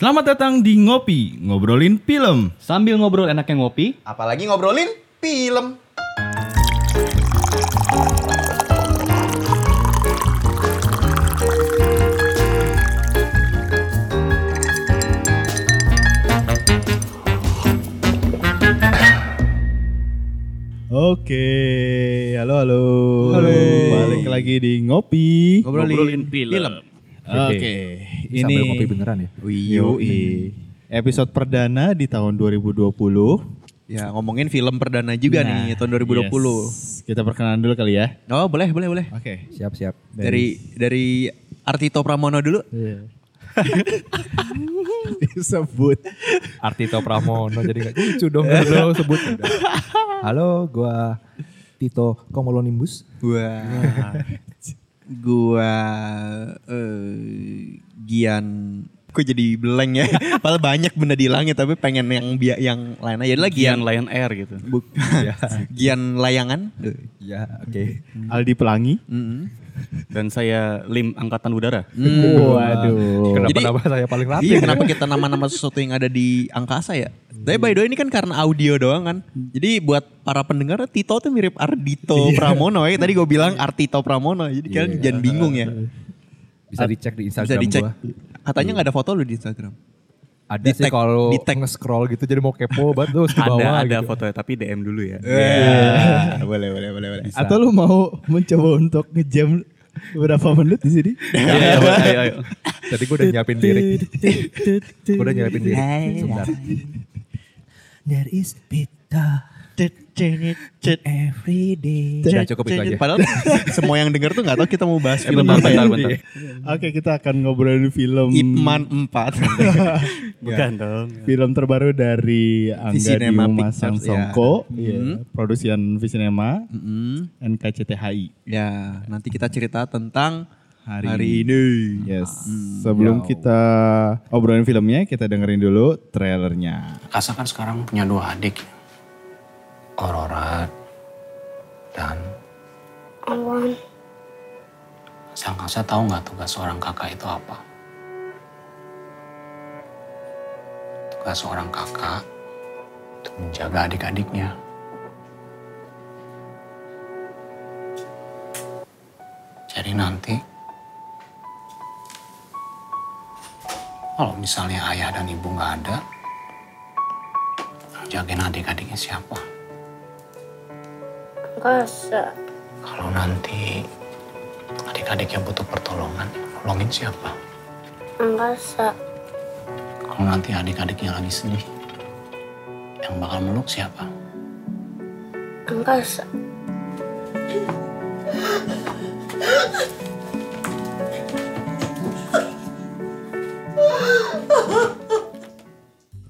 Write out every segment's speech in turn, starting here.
Selamat datang di Ngopi, ngobrolin film. Sambil ngobrol enaknya ngopi, Apalagi ngobrolin film. Oke, halo halo. Halo. Balik lagi di Ngopi. ngobrolin film. Oke, ini Sambil ngopi beneran ya? Yoi. Episode perdana di tahun 2020. Ya ngomongin film perdana juga Nah, nih tahun 2020. yes. Kita perkenalan dulu kali ya. Oh boleh boleh boleh. Oke. Siap siap. Dari dari Artito Pramono dulu. Disebut. Artito Pramono jadi gak lucu dong kalau sebut. Halo, gua Tito Komolonimbus. Gua gua eh Gian Kok jadi blank ya? Padahal banyak benda di langit tapi pengen yang bia yang lain aja lagi Gian Lion Air gitu. Buk- Gian layangan. Ya, oke. Aldi Pelangi. Mm-mm. Dan saya Lim Angkatan Udara. Mm. Waduh. Kenapa Jadi- nama saya paling rapi? Iya kenapa kita nama-nama sesuatu yang ada di angkasa ya? Tapi by the way ini kan karena audio doang kan. Jadi buat para pendengar Tito tuh mirip Ardito Pramono ya. Tadi gue bilang Artito Pramono. Jadi kalian jangan bingung ya. Bisa dicek di Bisa Instagram dicek. gua. Katanya nggak ada foto lu di Instagram. Ada Di sih tag- kalau di tag. nge-scroll gitu jadi mau kepo banget terus di Ada bawah ada gitu. fotonya tapi DM dulu ya. boleh boleh boleh boleh. Atau lu mau mencoba untuk ngejam beberapa menit di sini? Iya, iya, ayo, ayo. Tadi gua udah nyiapin lirik. Gua udah nyiapin lirik. Sebentar. There is pita every day. Udah cukup itu aja. Padahal semua yang denger tuh nggak tahu kita mau bahas film apa ya. bentar. Oke, kita akan ngobrolin film Ip Man 4. Bukan dong. film terbaru dari Angga Diuma ya. Iya, Mhm. produksian Visinema, Mm-mm. NKCTHI. Ya, nanti kita cerita tentang Hari hari, ini. Yes. Sebelum kita obrolin filmnya, kita dengerin dulu trailernya. Kasa kan sekarang punya dua adik. Aurora dan Awan, Sang Kasa tahu nggak tugas seorang kakak itu apa? Tugas seorang kakak untuk menjaga adik-adiknya. Jadi nanti kalau misalnya ayah dan ibu nggak ada, jagain adik-adiknya siapa? Angkasa, Kalau nanti adik-adiknya butuh pertolongan, nolongin siapa? angkasa, Kalau nanti adik-adiknya lagi sedih, yang bakal meluk siapa? angkasa,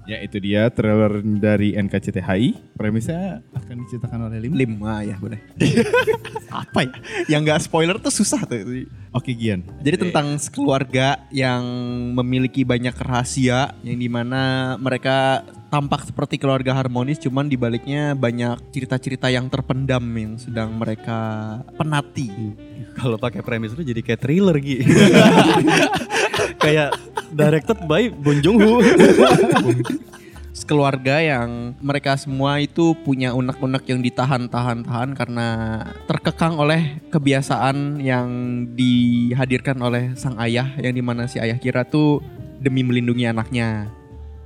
Ya itu dia trailer dari NKCTHI. Premisnya akan diceritakan oleh Lim. Lim, ah ya boleh. Apa ya? Yang nggak spoiler tuh susah tuh. Oke Gian. Jadi tentang keluarga yang memiliki banyak rahasia yang di mana mereka tampak seperti keluarga harmonis, cuman dibaliknya banyak cerita-cerita yang terpendam yang sedang mereka penati. Kalau pakai premis itu jadi kayak thriller gitu. kayak directed by Bon Joon Ho. Keluarga yang mereka semua itu punya unek-unek yang ditahan-tahan-tahan karena terkekang oleh kebiasaan yang dihadirkan oleh sang ayah yang di mana si ayah kira tuh demi melindungi anaknya.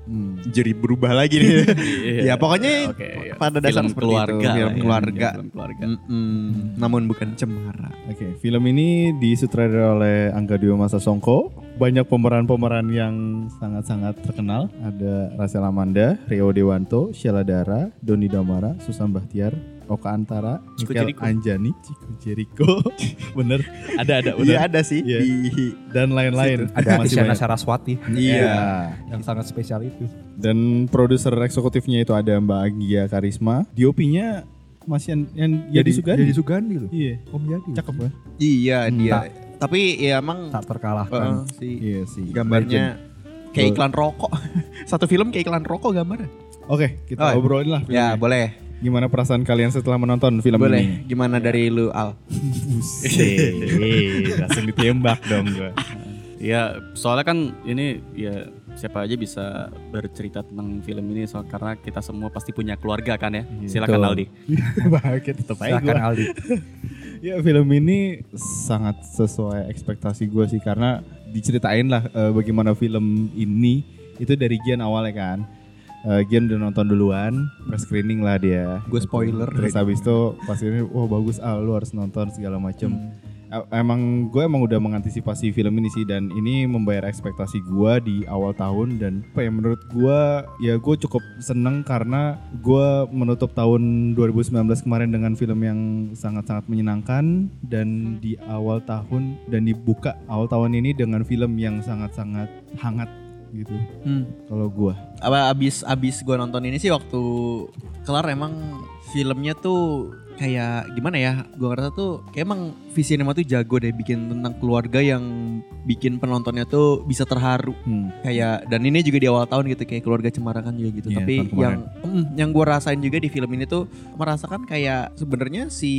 Hmm, jadi berubah lagi nih. ya pokoknya Oke, iya. pada dasar Film seperti keluarga itu, film ya. keluarga. Film keluarga. Mm-mm, namun bukan cemara. Oke, film ini disutradarai oleh Angga Dwi Songko. Banyak pemeran-pemeran yang sangat-sangat terkenal. Ada Rasel Amanda, Rio Dewanto, Sheila Dara, Doni Damara, Susan Bahtiar, Oka Antara, Michael Jericho. Anjani, Chico Jericho. Bener, ada ada bener. Iya ada sih. Iya. di- Dan lain-lain. Ada Masih Isyana. Saraswati Iya. yang sangat spesial itu. Dan produser eksekutifnya itu ada Mbak Agia Karisma. DOP-nya masih yang, yang Yadi Sugandi. Jadi Sugandi loh. Iya. Om Yadi. Cakep kan? Iya dia. Tak. Tapi ya emang Tak uh, terkalahkan. si Iya sih. gambarnya kayak iklan rokok. Satu film kayak iklan rokok gambarnya. Oke, kita Oh, obrolin lah filmnya. Ya boleh. Gimana perasaan kalian setelah menonton film boleh. ini? Gimana dari lu Al? Buset, langsung ditembak dong gue. Ya soalnya kan ini ya siapa aja bisa bercerita tentang film ini soal karena kita semua pasti punya keluarga kan ya. Iya. Silakan. Aldi. Bahagia tetap aja Silahkan gua. Aldi. Ya film ini sangat sesuai ekspektasi gue sih karena diceritain lah eh, bagaimana film ini itu dari Gian awalnya kan. Eh, Gian udah nonton duluan, press screening lah dia. Gue spoiler. Terus habis itu pas ini, wah bagus ah lu harus nonton segala macem. Hmm. Emang gue emang udah mengantisipasi film ini sih dan ini membayar ekspektasi gue di awal tahun dan apa ya menurut gue ya gue cukup seneng karena gue menutup tahun 2019 kemarin dengan film yang sangat-sangat menyenangkan dan di awal tahun dan dibuka awal tahun ini dengan film yang sangat-sangat hangat gitu Hmm. kalau gue. apa abis abis gue nonton ini sih waktu kelar emang filmnya tuh kayak gimana ya gue ngerasa tuh kayak emang Visinema tuh jago deh bikin tentang keluarga yang bikin penontonnya tuh bisa terharu Hmm. kayak dan ini juga di awal tahun gitu kayak keluarga cemara kan juga gitu Iya, tapi yang mm, yang gue rasain juga di film ini tuh merasakan kayak sebenarnya si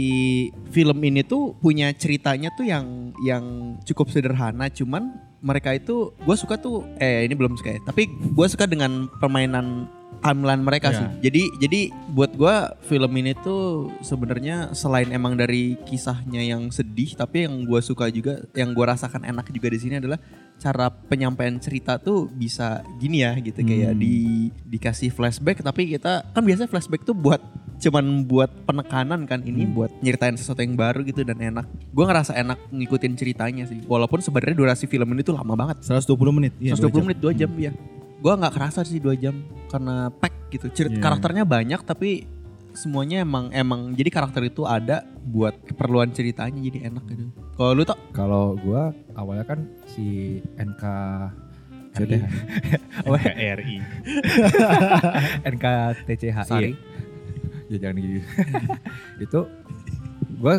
film ini tuh punya ceritanya tuh yang yang cukup sederhana cuman mereka itu gue suka tuh eh ini belum suka ya tapi gue suka dengan permainan timeline mereka Ya. sih jadi jadi buat gue film ini tuh sebenarnya selain emang dari kisahnya yang sedih tapi yang gue suka juga yang gue rasakan enak juga di sini adalah cara penyampaian cerita tuh bisa gini ya gitu kayak Hmm. di dikasih flashback tapi kita kan biasanya flashback tuh buat cuman buat penekanan kan ini buat nyeritain sesuatu yang baru gitu dan enak gue ngerasa enak ngikutin ceritanya sih walaupun sebenarnya durasi film ini tuh lama banget 120 menit. Iya, 120 dua jam. menit 2 jam ya gue nggak kerasa sih 2 jam karena pack gitu Cerit Iya. karakternya banyak tapi semuanya emang emang jadi karakter itu ada buat keperluan ceritanya jadi enak gitu kalau lu tuh Kalau gua awalnya kan si NK CTH. Oh, RI. NKTCHI. Sari. Ya jangan gitu. itu gue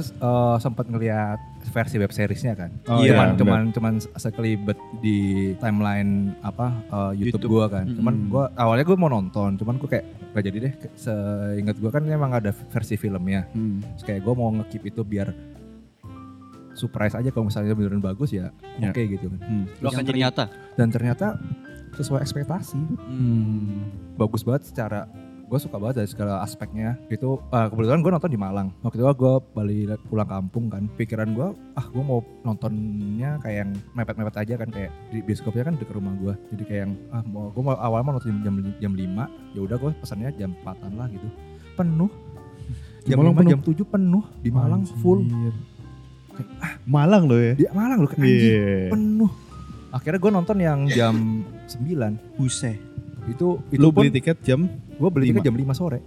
sempat ngelihat versi web seriesnya kan. Oh, Iya, cuman cuman cuman sekelibet di timeline apa uh, YouTube, YouTube. gua kan. Cuman Mm-mm. gua awalnya gue mau nonton, cuman gue kayak gak jadi deh. Seingat gua kan emang ada versi filmnya. Hmm. Terus kayak gue mau ngekip itu biar surprise aja kalau misalnya beneran bagus ya, Ya. oke gitu kan. Hmm. Lu akan jadi nyata. Dan ternyata sesuai ekspektasi. Hmm. bagus banget secara gue suka banget dari segala aspeknya itu eh, kebetulan gue nonton di Malang waktu itu gue balik pulang kampung kan pikiran gue ah gue mau nontonnya kayak yang mepet-mepet aja kan kayak di bioskopnya kan deket rumah gue jadi kayak yang ah mau gue mau awal mau nonton jam jam 5 ya udah gue pesannya jam 4-an lah gitu penuh Di jam Malang 5 penuh? jam 7 penuh di Malang full Anjir. Malang loh ya. di Malang loh kayak anjing Iya. penuh akhirnya gue nonton yang jam 9 Buset. itu itu Lu pun beli tiket jam gue beli tiket lima. jam 5 sore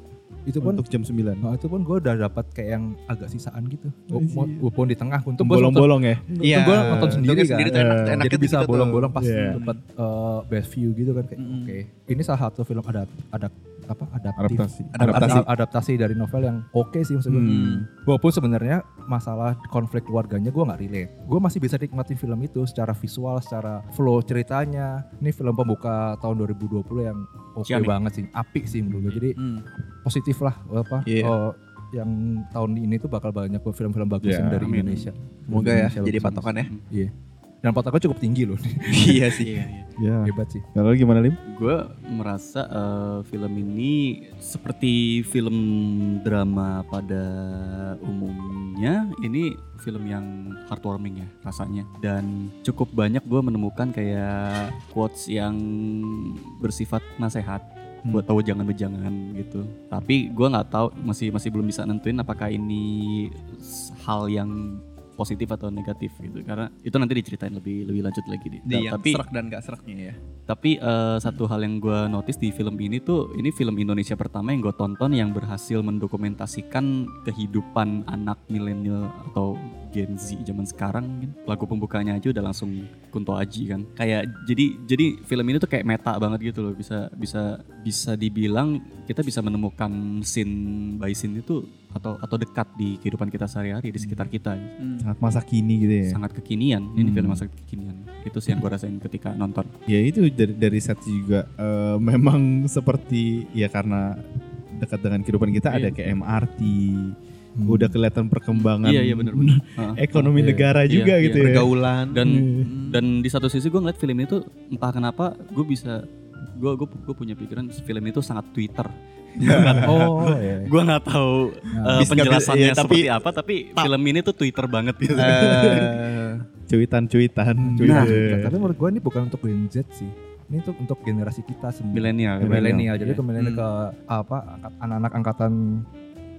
itu pun untuk jam 9. Nah, itu pun gue udah dapat kayak yang agak sisaan gitu. Anjir. Walaupun di tengah untuk gue Bolong-bolong ya. Iya. gue nonton sendiri kan. sendiri enak, Jadi bisa gitu bolong-bolong pas Iya. dapat eh, best view gitu kan kayak Mm-mm. oke. Ini salah satu film ada ada apa adaptif. Adaptasi. Adaptasi. adaptasi dari novel yang oke sih maksud gue. Hmm. Walaupun sebenarnya masalah konflik keluarganya gue nggak relate. Gue masih bisa nikmatin film itu secara visual, secara flow ceritanya. Ini film pembuka tahun 2020 yang oke Ciamik. banget sih, apik sih menurut gue. Jadi Hmm. positif lah apa Iya. oh, yang tahun ini tuh bakal banyak film-film bagus yang dari amin. Indonesia. Semoga ya Indonesia jadi patokan ya. Iya. Dan patokannya cukup tinggi loh. iya sih. Ya. Hebat sih. Kalau gimana Lim? Gue merasa eh, film ini seperti film drama pada umumnya. Ini film yang heartwarming ya rasanya. Dan cukup banyak gue menemukan kayak quotes yang bersifat nasehat Hmm. buat tahu jangan bejangan gitu. Tapi gue nggak tahu masih masih belum bisa nentuin apakah ini hal yang positif atau negatif gitu karena itu nanti diceritain lebih lebih lanjut lagi di, Di yang tapi serak dan gak seraknya ya. tapi eh, satu hal yang gue notice di film ini tuh ini film Indonesia pertama yang gue tonton yang berhasil mendokumentasikan kehidupan anak milenial atau Gen Z zaman sekarang. Lagu pembukanya aja udah langsung Kunto Aji kan. Kayak jadi jadi film ini tuh kayak meta banget gitu loh. Bisa bisa bisa dibilang kita bisa menemukan scene by scene itu atau atau dekat di kehidupan kita sehari-hari di sekitar kita. Hmm. Sangat masa kini gitu ya. Sangat kekinian. Ini Hmm. film masa kekinian. Itu sih yang gue rasain ketika nonton. Ya itu dari dari set juga eh, memang seperti ya karena dekat dengan kehidupan kita ada Iya. kayak MRT, udah kelihatan perkembangan Iya iya benar benar. Heeh. ekonomi Iya. negara Iya, juga iya. gitu ya. Pergaulan. dan dan di satu sisi gue ngeliat film itu entah kenapa gue bisa gue gue gue punya pikiran film itu sangat Twitter. Oh iya. gue nggak tahu uh, nggak bisa- penjelasannya iya, tapi- seperti apa tapi film ini tuh Twitter banget gitu. Eh, Cuitan-cuitan. Nah, Iya. tapi menurut gue ini bukan untuk Gen Z sih. Ini untuk untuk generasi kita sendiri. Milenial. Milenial. Jadi ke milenial Hmm. ke apa angkat- anak-anak angkatan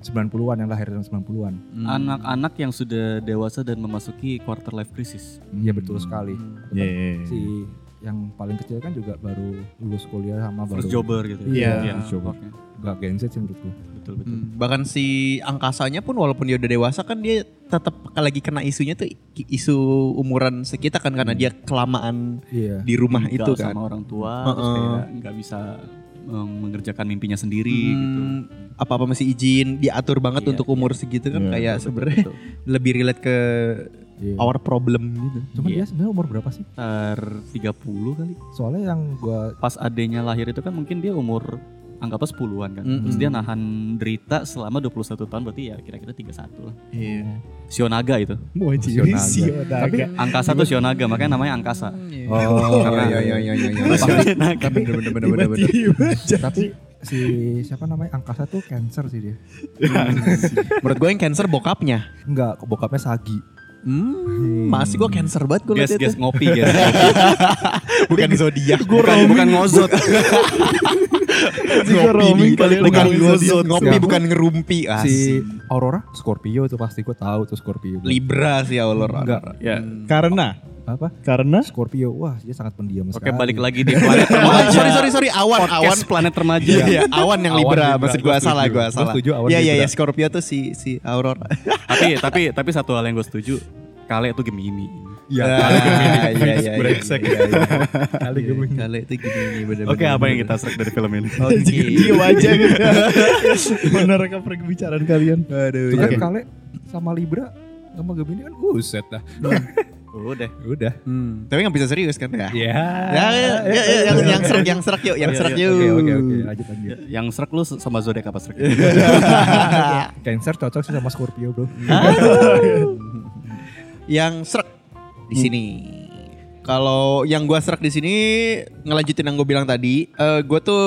90-an yang lahir tahun 90-an. hmm. Anak-anak yang sudah dewasa dan memasuki quarter life crisis. Iya betul sekali. Iya. Si yang paling kecil kan juga baru lulus kuliah sama baru First jobber gitu. Iya, Coba. gak Gen Z sih menurut gue. Betul betul. Hmm, Bahkan si angkasanya pun walaupun dia udah dewasa kan dia tetap lagi kena isunya tuh isu umuran sekitar kan karena dia kelamaan Iya. di rumah Tinggal itu kan. sama orang tua terus Heeh. kayak nggak bisa mengerjakan mimpinya sendiri gitu. Hmm, apa-apa masih izin diatur banget Iya, untuk umur segitu kan Iya, kayak sebenarnya lebih relate ke Iya. our problem gitu. Cuman Iya. dia sebenarnya umur berapa sih? Sekitar 30 kali. Soalnya yang gua Pas adenya lahir itu kan mungkin dia umur anggapnya 10-an kan. Mm-mm. Terus dia nahan derita selama 21 tahun berarti ya kira-kira 31 lah. Iya. Sionaga itu. Wajib Sionaga. Tapi Angkasa tuh Sionaga makanya namanya angkasa. Oh, Karena iya, ya ya ya ya. Sionaga. Tapi bener bener bener bener. tapi si siapa namanya angkasa tuh cancer sih dia. Menurut gue yang cancer bokapnya. Enggak, bokapnya Sagi. Hmm, masih gue cancer banget gue liat guys itu. ngopi guys. Bukan zodiak. bukan bukan ngozot. Ngopi kali bukan ngomongin ngozot. Ngopi Siapa? bukan ngerumpi. Si Asik. Aurora Scorpio itu pasti gue tahu tuh Scorpio. Libra sih Allah. Enggak. ya. karena Apa? karena Scorpio. Wah, dia sangat pendiam Oke, sekali. balik lagi di planet Oh, remaja. sorry sorry sorry awan awan. Podcast planet remaja. Iya, iya, awan yang Awan Libra. Libra, Maksud gua gue salah, Gua salah. setuju, awan Iya iya iya Scorpio tuh si si Aurora. tapi tapi tapi satu hal yang gue setuju, Kale itu Gemini. Iya. Iya iya iya. Brengsek. iya, iya. Kali gue Iya, Kali itu gini nih bener Oke, apa yang kita serik dari film ini? Oke. Diem aja gitu. Menerka perbicaraan kalian. Aduh. Itu kan iya. Kale sama Libra sama Gemini kan buset dah. Udah. Udah. Hmm, tapi nggak bisa serius kan ya? Ya. Ya, ya, ya, ya, yang yang serak, yang serak yuk, yang Iya, serak iya. yuk. Oke oke oke lanjut lanjut. Yang serak lu sama zodiak apa serak? Cancer cocok sih sama Scorpio bro. yang serak di sini. Kalau yang gua serak di sini ngelanjutin yang gue bilang tadi, eh gue tuh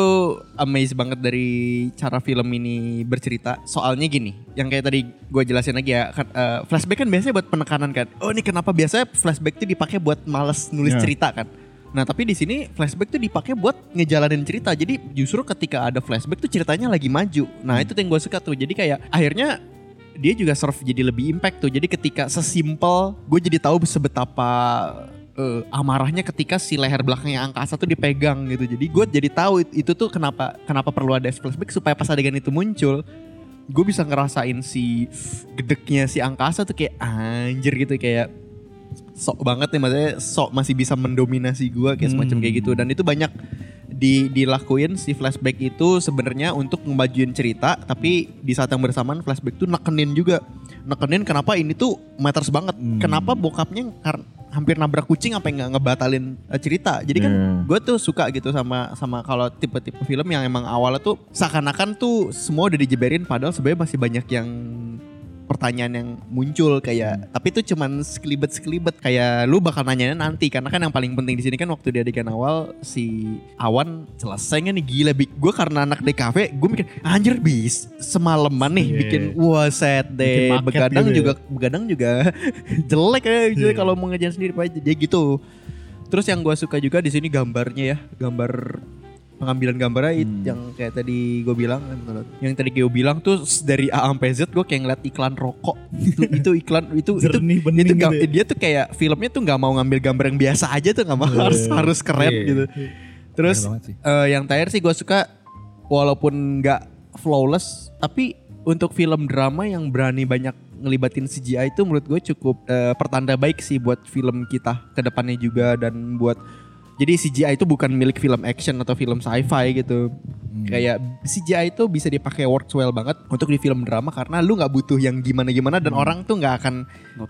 amazed banget dari cara film ini bercerita. Soalnya gini, yang kayak tadi gue jelasin lagi ya, kan, eh, flashback kan biasanya buat penekanan kan. Oh ini kenapa biasanya flashback tuh dipakai buat males nulis Ya. cerita kan? Nah tapi di sini flashback tuh dipakai buat ngejalanin cerita. Jadi justru ketika ada flashback tuh ceritanya lagi maju. Nah itu yang gue suka tuh. Jadi kayak akhirnya dia juga serve jadi lebih impact tuh. Jadi ketika sesimpel gue jadi tahu sebetapa eh, amarahnya ketika si leher belakangnya angkasa tuh dipegang gitu. Jadi gue jadi tahu it- itu tuh kenapa kenapa perlu ada flashback supaya pas adegan itu muncul gue bisa ngerasain si gedeknya si angkasa tuh kayak anjir gitu kayak sok banget nih maksudnya sok masih bisa mendominasi gue kayak semacam kayak gitu. Dan itu banyak di dilakuin si flashback itu sebenarnya untuk ngemajuin cerita tapi di saat yang bersamaan flashback tuh nekenin juga nekenin kenapa ini tuh matters banget Hmm. kenapa bokapnya hampir nabrak kucing apa nggak ngebatalin eh, cerita jadi kan Iya. gue tuh suka gitu sama sama kalau tipe-tipe film yang emang awalnya tuh seakan-akan tuh semua udah dijeberin padahal sebenarnya masih banyak yang pertanyaan yang muncul kayak tapi itu cuman sekelibet sekelibet kayak lu bakal nanyanya nanti karena kan yang paling penting di sini kan waktu di adegan awal si Awan selesainya nih gila gue karena anak DKV gue mikir anjir bis semalaman nih Iya. bikin wah set deh begadang gitu ya. juga begadang juga jelek ya jadi Iya. kalau mau ngejalan sendiri aja jadi gitu terus yang gue suka juga di sini gambarnya ya gambar pengambilan gambarnya Hmm. yang kayak tadi gue bilang yang tadi gue bilang tuh dari A sampai Z gue kayak ngeliat iklan rokok itu itu iklan itu itu Jernih bening itu gitu ya. dia tuh kayak filmnya tuh nggak mau ngambil gambar yang biasa aja tuh nggak mau harus harus keren Iya. gitu terus eh, yang terakhir sih gue suka walaupun nggak flawless tapi untuk film drama yang berani banyak ngelibatin CGI itu menurut gue cukup eh, pertanda baik sih buat film kita ke depannya juga dan buat jadi CGI itu bukan milik film action atau film sci-fi gitu. Kayak CGI itu bisa dipakai works well banget untuk di film drama karena lu nggak butuh yang gimana-gimana dan orang tuh nggak akan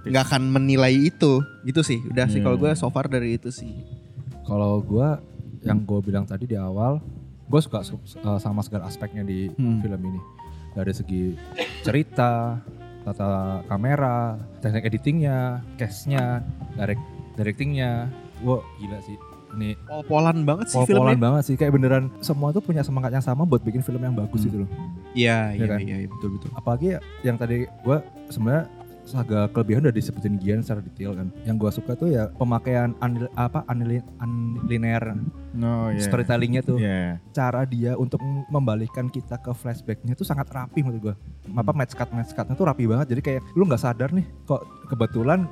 nggak akan menilai itu. Gitu sih. Udah sih Iya. kalau gue so far dari itu sih. Kalau gue yang gue bilang tadi di awal, gue suka su- uh, sama segala aspeknya di Hmm. film ini. Dari segi cerita, tata kamera, teknik editingnya, cast-nya, direct directingnya. Wah gila sih. Ini Pol-polan banget sih pol-polan filmnya. banget sih. Kayak beneran semua tuh punya semangat yang sama buat bikin film yang bagus Hmm. gitu loh. Iya, Iya iya, kan? iya, iya, betul betul. Apalagi yang tadi gue sebenarnya agak kelebihan udah disebutin Gian secara detail kan. Yang gue suka tuh ya pemakaian unli- apa unli- unlinear Oh iya. storytellingnya tuh. Iya. cara dia untuk membalikan kita ke flashbacknya tuh sangat rapi menurut gua. Apa match cut match cutnya tuh rapi banget. Jadi kayak lu nggak sadar nih kok kebetulan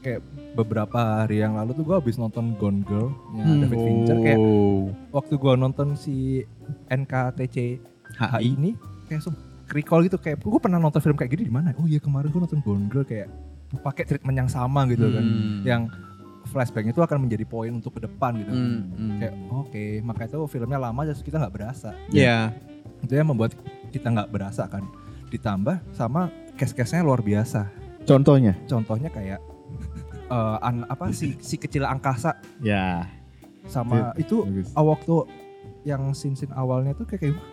kayak beberapa hari yang lalu tuh gua habis nonton Gone Girl nya Hmm. David Fincher kayak Oh. waktu gua nonton si NKTC HI ini kayak langsung recall gitu kayak gue pernah nonton film kayak gini di mana? Oh iya kemarin gua nonton Gone Girl kayak pakai treatment yang sama gitu kan. Hmm. Yang flashbacknya itu akan menjadi poin untuk ke depan gitu. Hmm, hmm. Kayak oke, makanya itu filmnya lama terus kita nggak berasa Iya. itu yang membuat kita nggak berasa kan ditambah sama case-case-nya luar biasa Contohnya? contohnya kayak eh, an- apa si si kecil angkasa Ya. sama itu Bagus. ah, waktu yang scene-scene awalnya tuh kayak, kayak "Wah,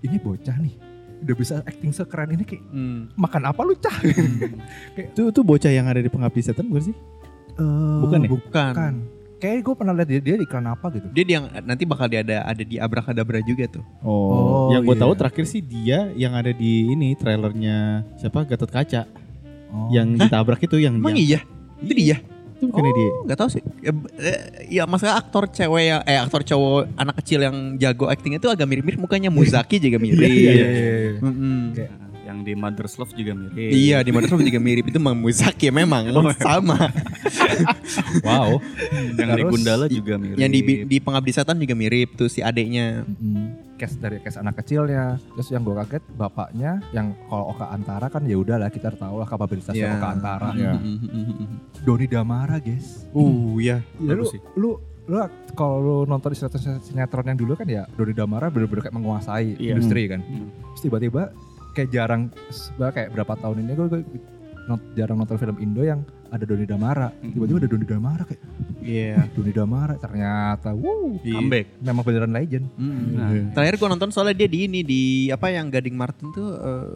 ini bocah nih udah bisa acting sekeren ini kayak Hmm. makan apa lu cah Itu itu bocah yang ada di pengabdi setan bukan sih? Bukan ya? Bukan. bukan kayak gue pernah lihat dia, dia di iklan apa gitu Dia yang nanti bakal dia ada ada di Abrakadabra juga tuh. Oh, Oh, yang gue iya. tahu terakhir sih dia yang ada di ini trailernya siapa Gatot Kaca Oh. yang ditabrak itu yang Emang dia. iya? Itu dia? Itu bukannya dia. Oh, nggak tahu sih. Ya, eh, ya masalah aktor cewek yang eh aktor cowok anak kecil yang jago acting itu agak mirip-mirip mukanya Muzaki juga mirip. Iya, iya, iya. Mm-mm. Kayak- Yang di Mother's Love juga mirip. Iya di Mother's Love juga mirip itu memang Muzaki ya memang sama. Wow. Yang di Terus- Gundala juga mirip. Yang di di Pengabdi Setan juga mirip tuh si adeknya. Mm, case dari case anak kecilnya terus yang gue kaget bapaknya yang kalau Oka Antara kan ya udahlah kita tahu lah kapabilitasnya Iya. Oka Antara Iya. Mm-mm. Doni Damara guys Uh ya. ya, lu, lu lu kalau lu nonton sinetron sinetron yang dulu kan ya Doni Damara bener-bener kayak menguasai Iya. industri kan Hmm. terus tiba-tiba kayak jarang kayak berapa tahun ini gue, gue not- jarang nonton film Indo yang ada Doni Damara Hmm. tiba-tiba ada Doni Damara kayak Iya. Doni Damara ternyata wow Comeback. memang beneran legend Mm. Nah. Terakhir gua nonton soalnya dia di ini di apa yang Gading Martin tuh eh,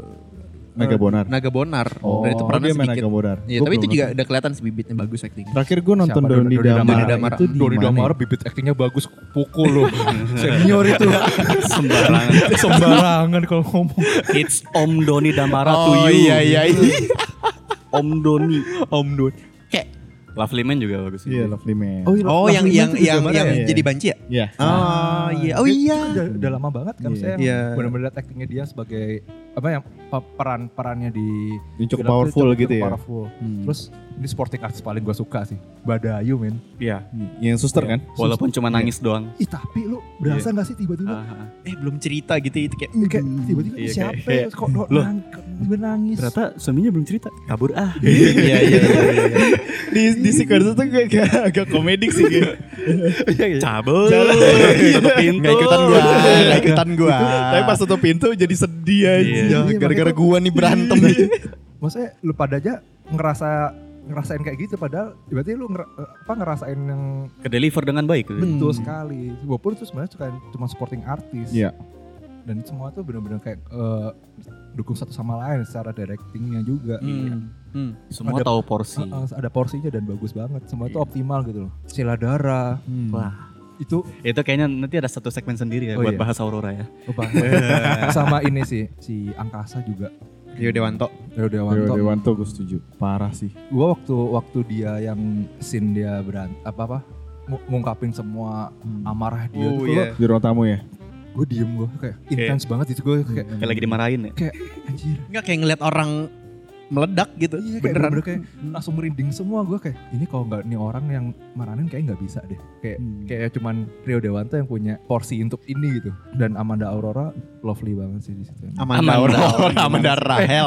Naga eh, Bonar. Naga Bonar. Oh, Dan itu perannya dia main. Naga Bonar. Iya, tapi itu juga udah kelihatan sih bibitnya bagus acting. Terakhir gue nonton Siapa? Doni Doni Damara, Damara. itu di Doni Damara bibit aktingnya bagus pukul loh senior itu Sembarangan. sembarangan kalau ngomong It's Om Doni Damara to Oh you. iya iya iya. Om Doni. Om Dun. Kayak Lovely Man juga bagus sih. Iya, Lovely Man. oh yang yang yang yang ya? jadi banci ya? Iya. Oh iya. Oh iya. Udah, udah lama banget kan Iya. saya Iya. benar-benar lihat aktingnya dia sebagai apa yang pe- peran-perannya di Yang cukup powerful cukup- gitu cukup ya. Powerful. Hmm. Terus ini sporting arts paling gue suka sih. Badayu men. Iya. yang suster kan? Walaupun cuma nangis doang. Ih tapi lu berasa nggak sih tiba-tiba? Ah, ah. Eh belum cerita gitu itu kayak. Kayak tiba-tiba Iya, siapa kayak- ya? kok nangis. Ternyata suaminya belum cerita. Kabur ah. Iya iya iya. iya. di di sequence itu kayak, kayak agak komedik sih. Cabut. Cabut. Tutup pintu. Nggak ikutan gua, nggak ikutan gua. Tapi pas tutup pintu jadi sedih aja. Iya. Ya, gara-gara gua nih berantem nih. Maksudnya lu pada aja ngerasa ngerasain kayak gitu padahal berarti lu ngera- apa ngerasain yang Ke deliver dengan baik. gitu. betul Hmm. sekali. Walaupun itu sebenarnya cuma cuma supporting artis. Iya. Dan semua tuh benar-benar kayak eh, dukung satu sama lain secara directingnya juga. Hmm. Hmm. Semua Ada- tahu porsi. Uh, uh, ada porsinya dan bagus banget. Semua itu optimal gitu loh. Sila Dara Hmm. Wah. itu Itu kayaknya nanti ada satu segmen sendiri ya Oh, buat iya. bahas Aurora ya. oh, sama ini sih si Angkasa juga. Rio Dewanto. Rio Dewa Dewanto. Dewanto gue setuju. Parah sih. Gua waktu waktu dia yang scene dia berant apa apa ngu- ngungkapin semua amarah dia Oh, tuh iya. Di ruang tamu ya. gue diem gue kayak intens banget itu gue kayak Kayak lagi dimarahin ya. kayak anjir Enggak kayak ngeliat orang meledak gitu. iya kayak Beneran. bener kayak langsung merinding semua gue kayak ini kalau nggak nih orang yang maranin kayak nggak bisa deh kayak Hmm. kayak cuman Rio Dewanto yang punya porsi untuk ini gitu dan Amanda Aurora lovely banget sih di situ Amanda Amanda. Aurora, Amanda Rahel.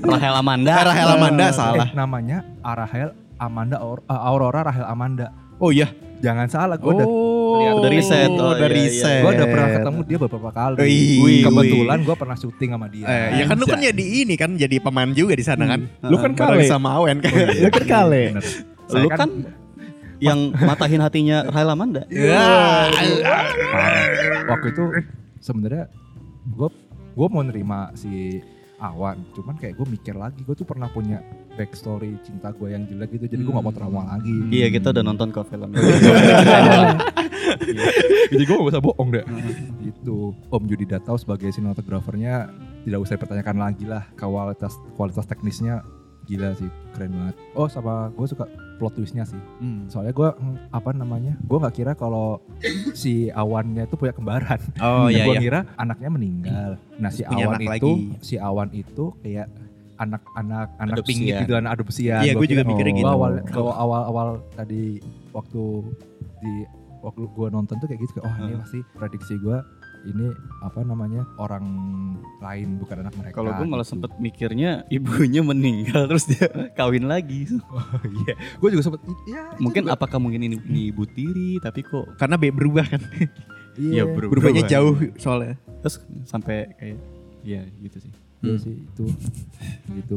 Rahel Amanda. Eh, Rahel Amanda salah. Eh, namanya Arahel Amanda Aur- Aurora Rahel Amanda Oh iya. jangan salah gue udah Oh, udah riset. Oh, udah iya, iya. riset. gue udah pernah ketemu dia beberapa kali wih. kebetulan gue pernah syuting sama dia Eh, ya kan lu kan jadi ini kan jadi pemain juga di sana kan. Lu kan kale. sama Awen kan. Lu kan kale. Lu kan yang matahin hatinya Rahel Amanda. Ya. waktu itu sebenarnya gue gue mau nerima si Awan. Cuman kayak gue mikir lagi, gue tuh pernah punya backstory cinta gue yang jelek gitu, jadi gue gak mau trauma lagi. Iya kita udah nonton kok film jadi gue gak usah bohong deh. gitu. Om Yudi Datau sebagai sinematografernya tidak usah dipertanyakan lagi lah. Kualitas kualitas teknisnya gila sih, keren banget. Oh sama gue suka plot twistnya sih. Hmm. Soalnya gue apa namanya? Gue nggak kira kalau si Awannya itu punya kembaran. Oh iya gue iya. kira anaknya meninggal. Nah si Punya Awan itu, lagi. si Awan itu kayak anak-anak anak pingit gitu, anak adopsian. Iya, Gua gue juga kira- mikirnya gua gitu. awal kalau awal-awal tadi waktu di waktu gue nonton tuh kayak gitu kayak oh ini pasti prediksi gue ini apa namanya orang lain bukan anak mereka. Kalau gue malah gitu. sempet mikirnya ibunya meninggal terus dia kawin lagi. Oh, iya, gue juga sempet ya Mungkin juga. apakah mungkin ini, ini ibu tiri tapi kok Karena be berubah kan. iya, ya berubah. Berubahnya jauh soalnya. Terus sampai kayak ya gitu sih. Iya Hmm. sih itu gitu.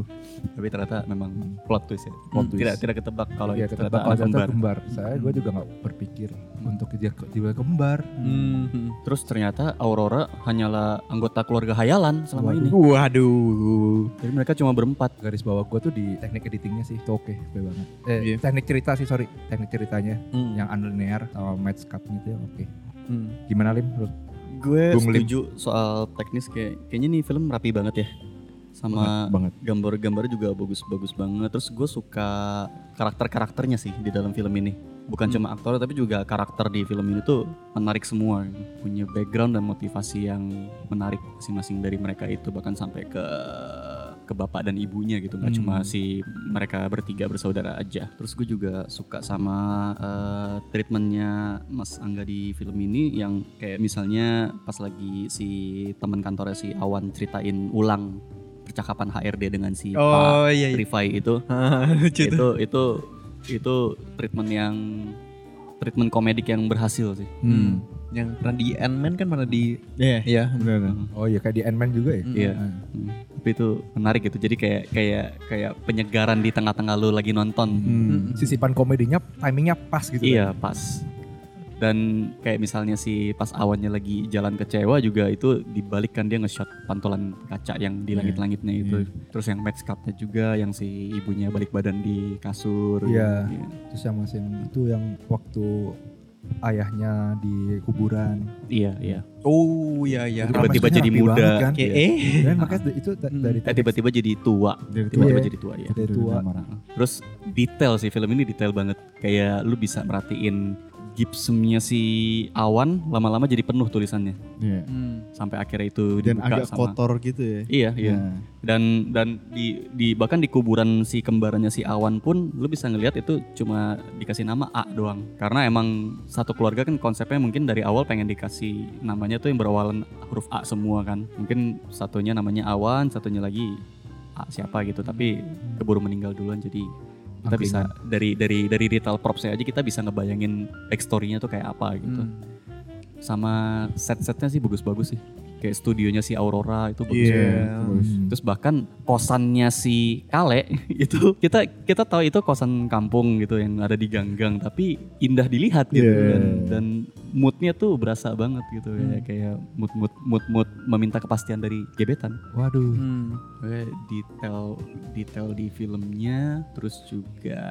Tapi ternyata memang plot twist ya. Plot twist. Tidak tidak ketebak kalau itu ketebak ternyata kalau ternyata kembar. kembar. Saya gue juga nggak berpikir untuk dia dia kembar. Hmm. Terus ternyata Aurora hanyalah anggota keluarga hayalan selama Waduh. ini. Waduh. Jadi mereka cuma berempat. garis bawah gue tuh di teknik editingnya sih itu oke oke banget eh Iya. teknik cerita sih sorry teknik ceritanya Hmm. yang unlinear sama match cut-nya itu oke Hmm. gimana lim menurut Gue Bung Lim. setuju soal teknis kayak kayaknya nih film rapi banget ya. Sama banget. gambar-gambar juga bagus-bagus banget. Terus gue suka karakter-karakternya sih di dalam film ini. Bukan Hmm. cuma aktor tapi juga karakter di film ini tuh menarik semua. Punya background dan motivasi yang menarik masing-masing dari mereka itu bahkan sampai ke ke bapak dan ibunya gitu nggak Hmm. cuma si mereka bertiga bersaudara aja terus gue juga suka sama eh, treatmentnya Mas Angga di film ini yang kayak misalnya pas lagi si teman kantornya si Awan ceritain ulang percakapan HRD dengan si Oh Pak iya iya. Rifai itu Lucu tuh. itu itu itu treatment yang treatment komedik yang berhasil sih Hmm. Yang pernah di Ant-Man kan pernah di Iya, Iya. benar. oh iya kayak di Ant-Man juga ya Iya. Nah, Hmm. Tapi itu menarik gitu. Jadi kayak kayak kayak penyegaran di tengah-tengah lu lagi nonton. Hmm. sisipan komedinya timingnya pas gitu Iya, pas. Dan kayak misalnya si pas awannya lagi jalan kecewa juga itu dibalikkan dia nge-shot pantulan kaca yang di Iya, langit-langitnya itu. Terus yang match cut-nya juga yang si ibunya balik badan di kasur. Iya. Iya. terus yang masih itu yang waktu ayahnya di kuburan Iya, iya. Oh iya iya. Tiba-tiba jadi muda. banget kan? Kayak Iya. eh. dan makanya itu da- Hmm. dari Eh, tiba-tiba jadi tua. Dari Tiba-tiba jadi tua ya. dari tua Terus detail sih film ini detail banget. Kayak lu bisa merhatiin gypsumnya si Awan lama-lama jadi penuh tulisannya Iya. Hmm. sampai akhirnya itu Dan dibuka agak sama kotor gitu ya. Iya, iya. Nah, Dan dan di di bahkan di kuburan si kembarannya si Awan pun lu bisa ngelihat itu cuma dikasih nama A doang. Karena emang satu keluarga kan konsepnya mungkin dari awal pengen dikasih namanya tuh yang berawalan huruf A semua kan. Mungkin satunya namanya Awan, satunya lagi A siapa gitu, tapi keburu meninggal duluan jadi kita bisa dari dari dari detail propsnya aja kita bisa ngebayangin backstory-nya tuh kayak apa gitu. Hmm. Sama set-setnya sih bagus-bagus sih. Kayak studionya si Aurora itu bagus Iya. banget. bagus. Hmm. Terus bahkan kosannya si Kale itu kita kita tahu itu kosan kampung gitu yang ada di ganggang tapi indah dilihat gitu Iya. dan dan moodnya tuh berasa banget gitu kayak kayak mood mood mood mood meminta kepastian dari gebetan. waduh Hmm. Detail detail di filmnya terus juga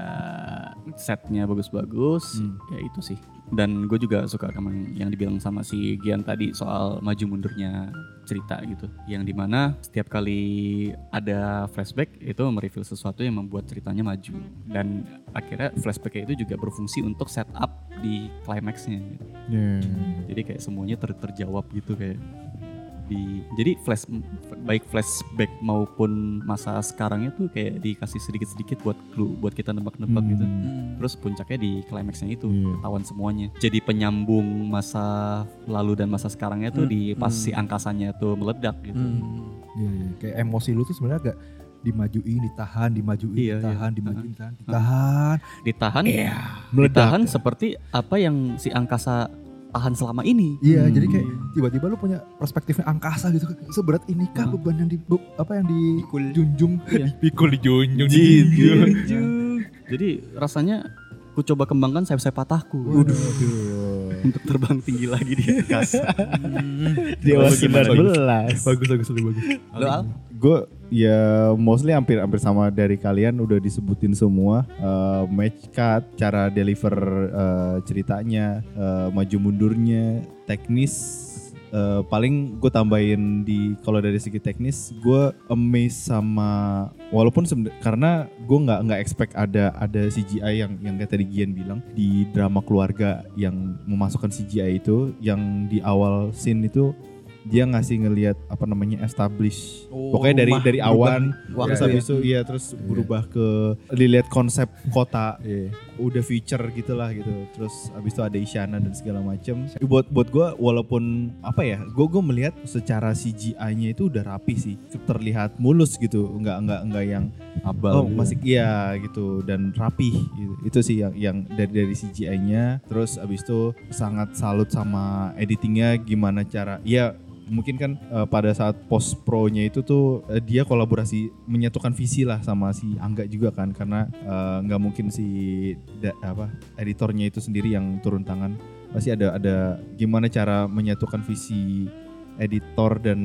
setnya bagus-bagus Hmm. ya itu sih dan gue juga suka sama yang dibilang sama si Gian tadi soal maju mundurnya cerita gitu yang di mana setiap kali ada flashback itu mereveal sesuatu yang membuat ceritanya maju dan akhirnya flashbacknya itu juga berfungsi untuk setup di climaxnya gitu. Iya. jadi kayak semuanya ter- terjawab gitu kayak di jadi flash baik flashback maupun masa sekarangnya tuh kayak dikasih sedikit-sedikit buat clue buat kita nebak-nebak gitu Hmm. terus puncaknya di climaxnya itu Iya. ketahuan semuanya jadi penyambung masa lalu dan masa sekarangnya tuh Hmm. di pas Hmm. si angkasanya tuh meledak gitu Hmm. Iya, iya. kayak emosi lu tuh sebenarnya agak dimajuin, ditahan, dimajuin, Iya, ditahan, iya. dimajuin, ditahan, ditahan. ditahan Meledak. ditahan seperti apa yang si angkasa tahan selama ini Iya, Hmm. jadi kayak tiba-tiba lu punya perspektifnya angkasa gitu. Seberat inikah Hmm. beban yang di apa yang Pikul. dijunjung? Iya. Pikul dijunjung. jadi rasanya ku coba kembangkan sayap-sayap patahku Waduh. untuk terbang tinggi lagi di angkasa Hmm. Dewa Lalu gimana, 19. Bagus, bagus, bagus, bagus. Lo Al? Gue ya mostly hampir hampir sama dari kalian udah disebutin semua Eh, match cut, cara deliver eh, ceritanya, eh, maju mundurnya, teknis. eh, paling gue tambahin di kalau dari segi teknis, gue amazed sama walaupun karena gue nggak nggak expect ada ada CGI yang yang kayak tadi Gian bilang di drama keluarga yang memasukkan CGI itu yang di awal scene itu dia ngasih ngelihat apa namanya establish. Oh, pokoknya dari rumah dari berubah awan waktu terus ya. habis itu iya terus berubah ke dilihat konsep kota. Iya. udah future gitulah gitu. Terus habis itu ada Isyana dan segala macem. Buat buat gue walaupun apa ya gue gue melihat secara CGI-nya itu udah rapi sih. Terlihat mulus gitu. Nggak nggak nggak yang Abal oh gitu. masih iya gitu. Dan rapih gitu. itu sih yang yang dari dari CGI-nya terus abis itu sangat salut sama editingnya. Gimana cara ya mungkin kan eh, pada saat post pro-nya itu tuh eh, dia kolaborasi menyatukan visi lah sama si Angga juga kan. Karena eh, nggak mungkin si da- apa editornya itu sendiri yang turun tangan. Pasti ada ada gimana cara menyatukan visi editor dan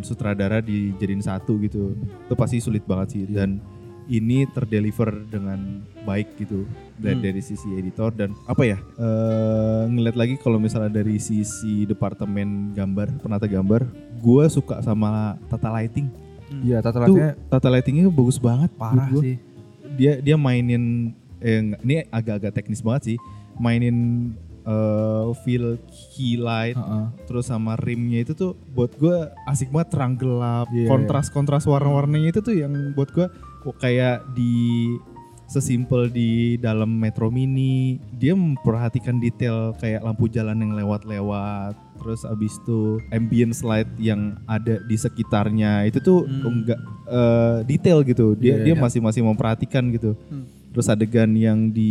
sutradara dijadiin satu gitu. Itu pasti sulit banget sih. Dan ini terdeliver dengan baik gitu dari, Hmm. dari sisi editor dan apa ya eh ngeliat lagi kalau misalnya dari sisi departemen gambar penata gambar gue suka sama tata lighting Iya, tata tuh lightingnya tata lightingnya bagus banget parah sih. dia dia mainin eh, ini agak-agak teknis banget sih mainin eh, feel key light Heeh. terus sama rimnya itu tuh buat gue asik banget terang gelap Iya. kontras kontras warna-warnanya itu tuh yang buat gue kayak di sesimpel di dalam Metro Mini dia memperhatikan detail kayak lampu jalan yang lewat-lewat terus abis itu ambience light yang ada di sekitarnya itu tuh Hmm. enggak eh, detail gitu dia Iya, dia iya. masih masih memperhatikan gitu Hmm. terus adegan yang di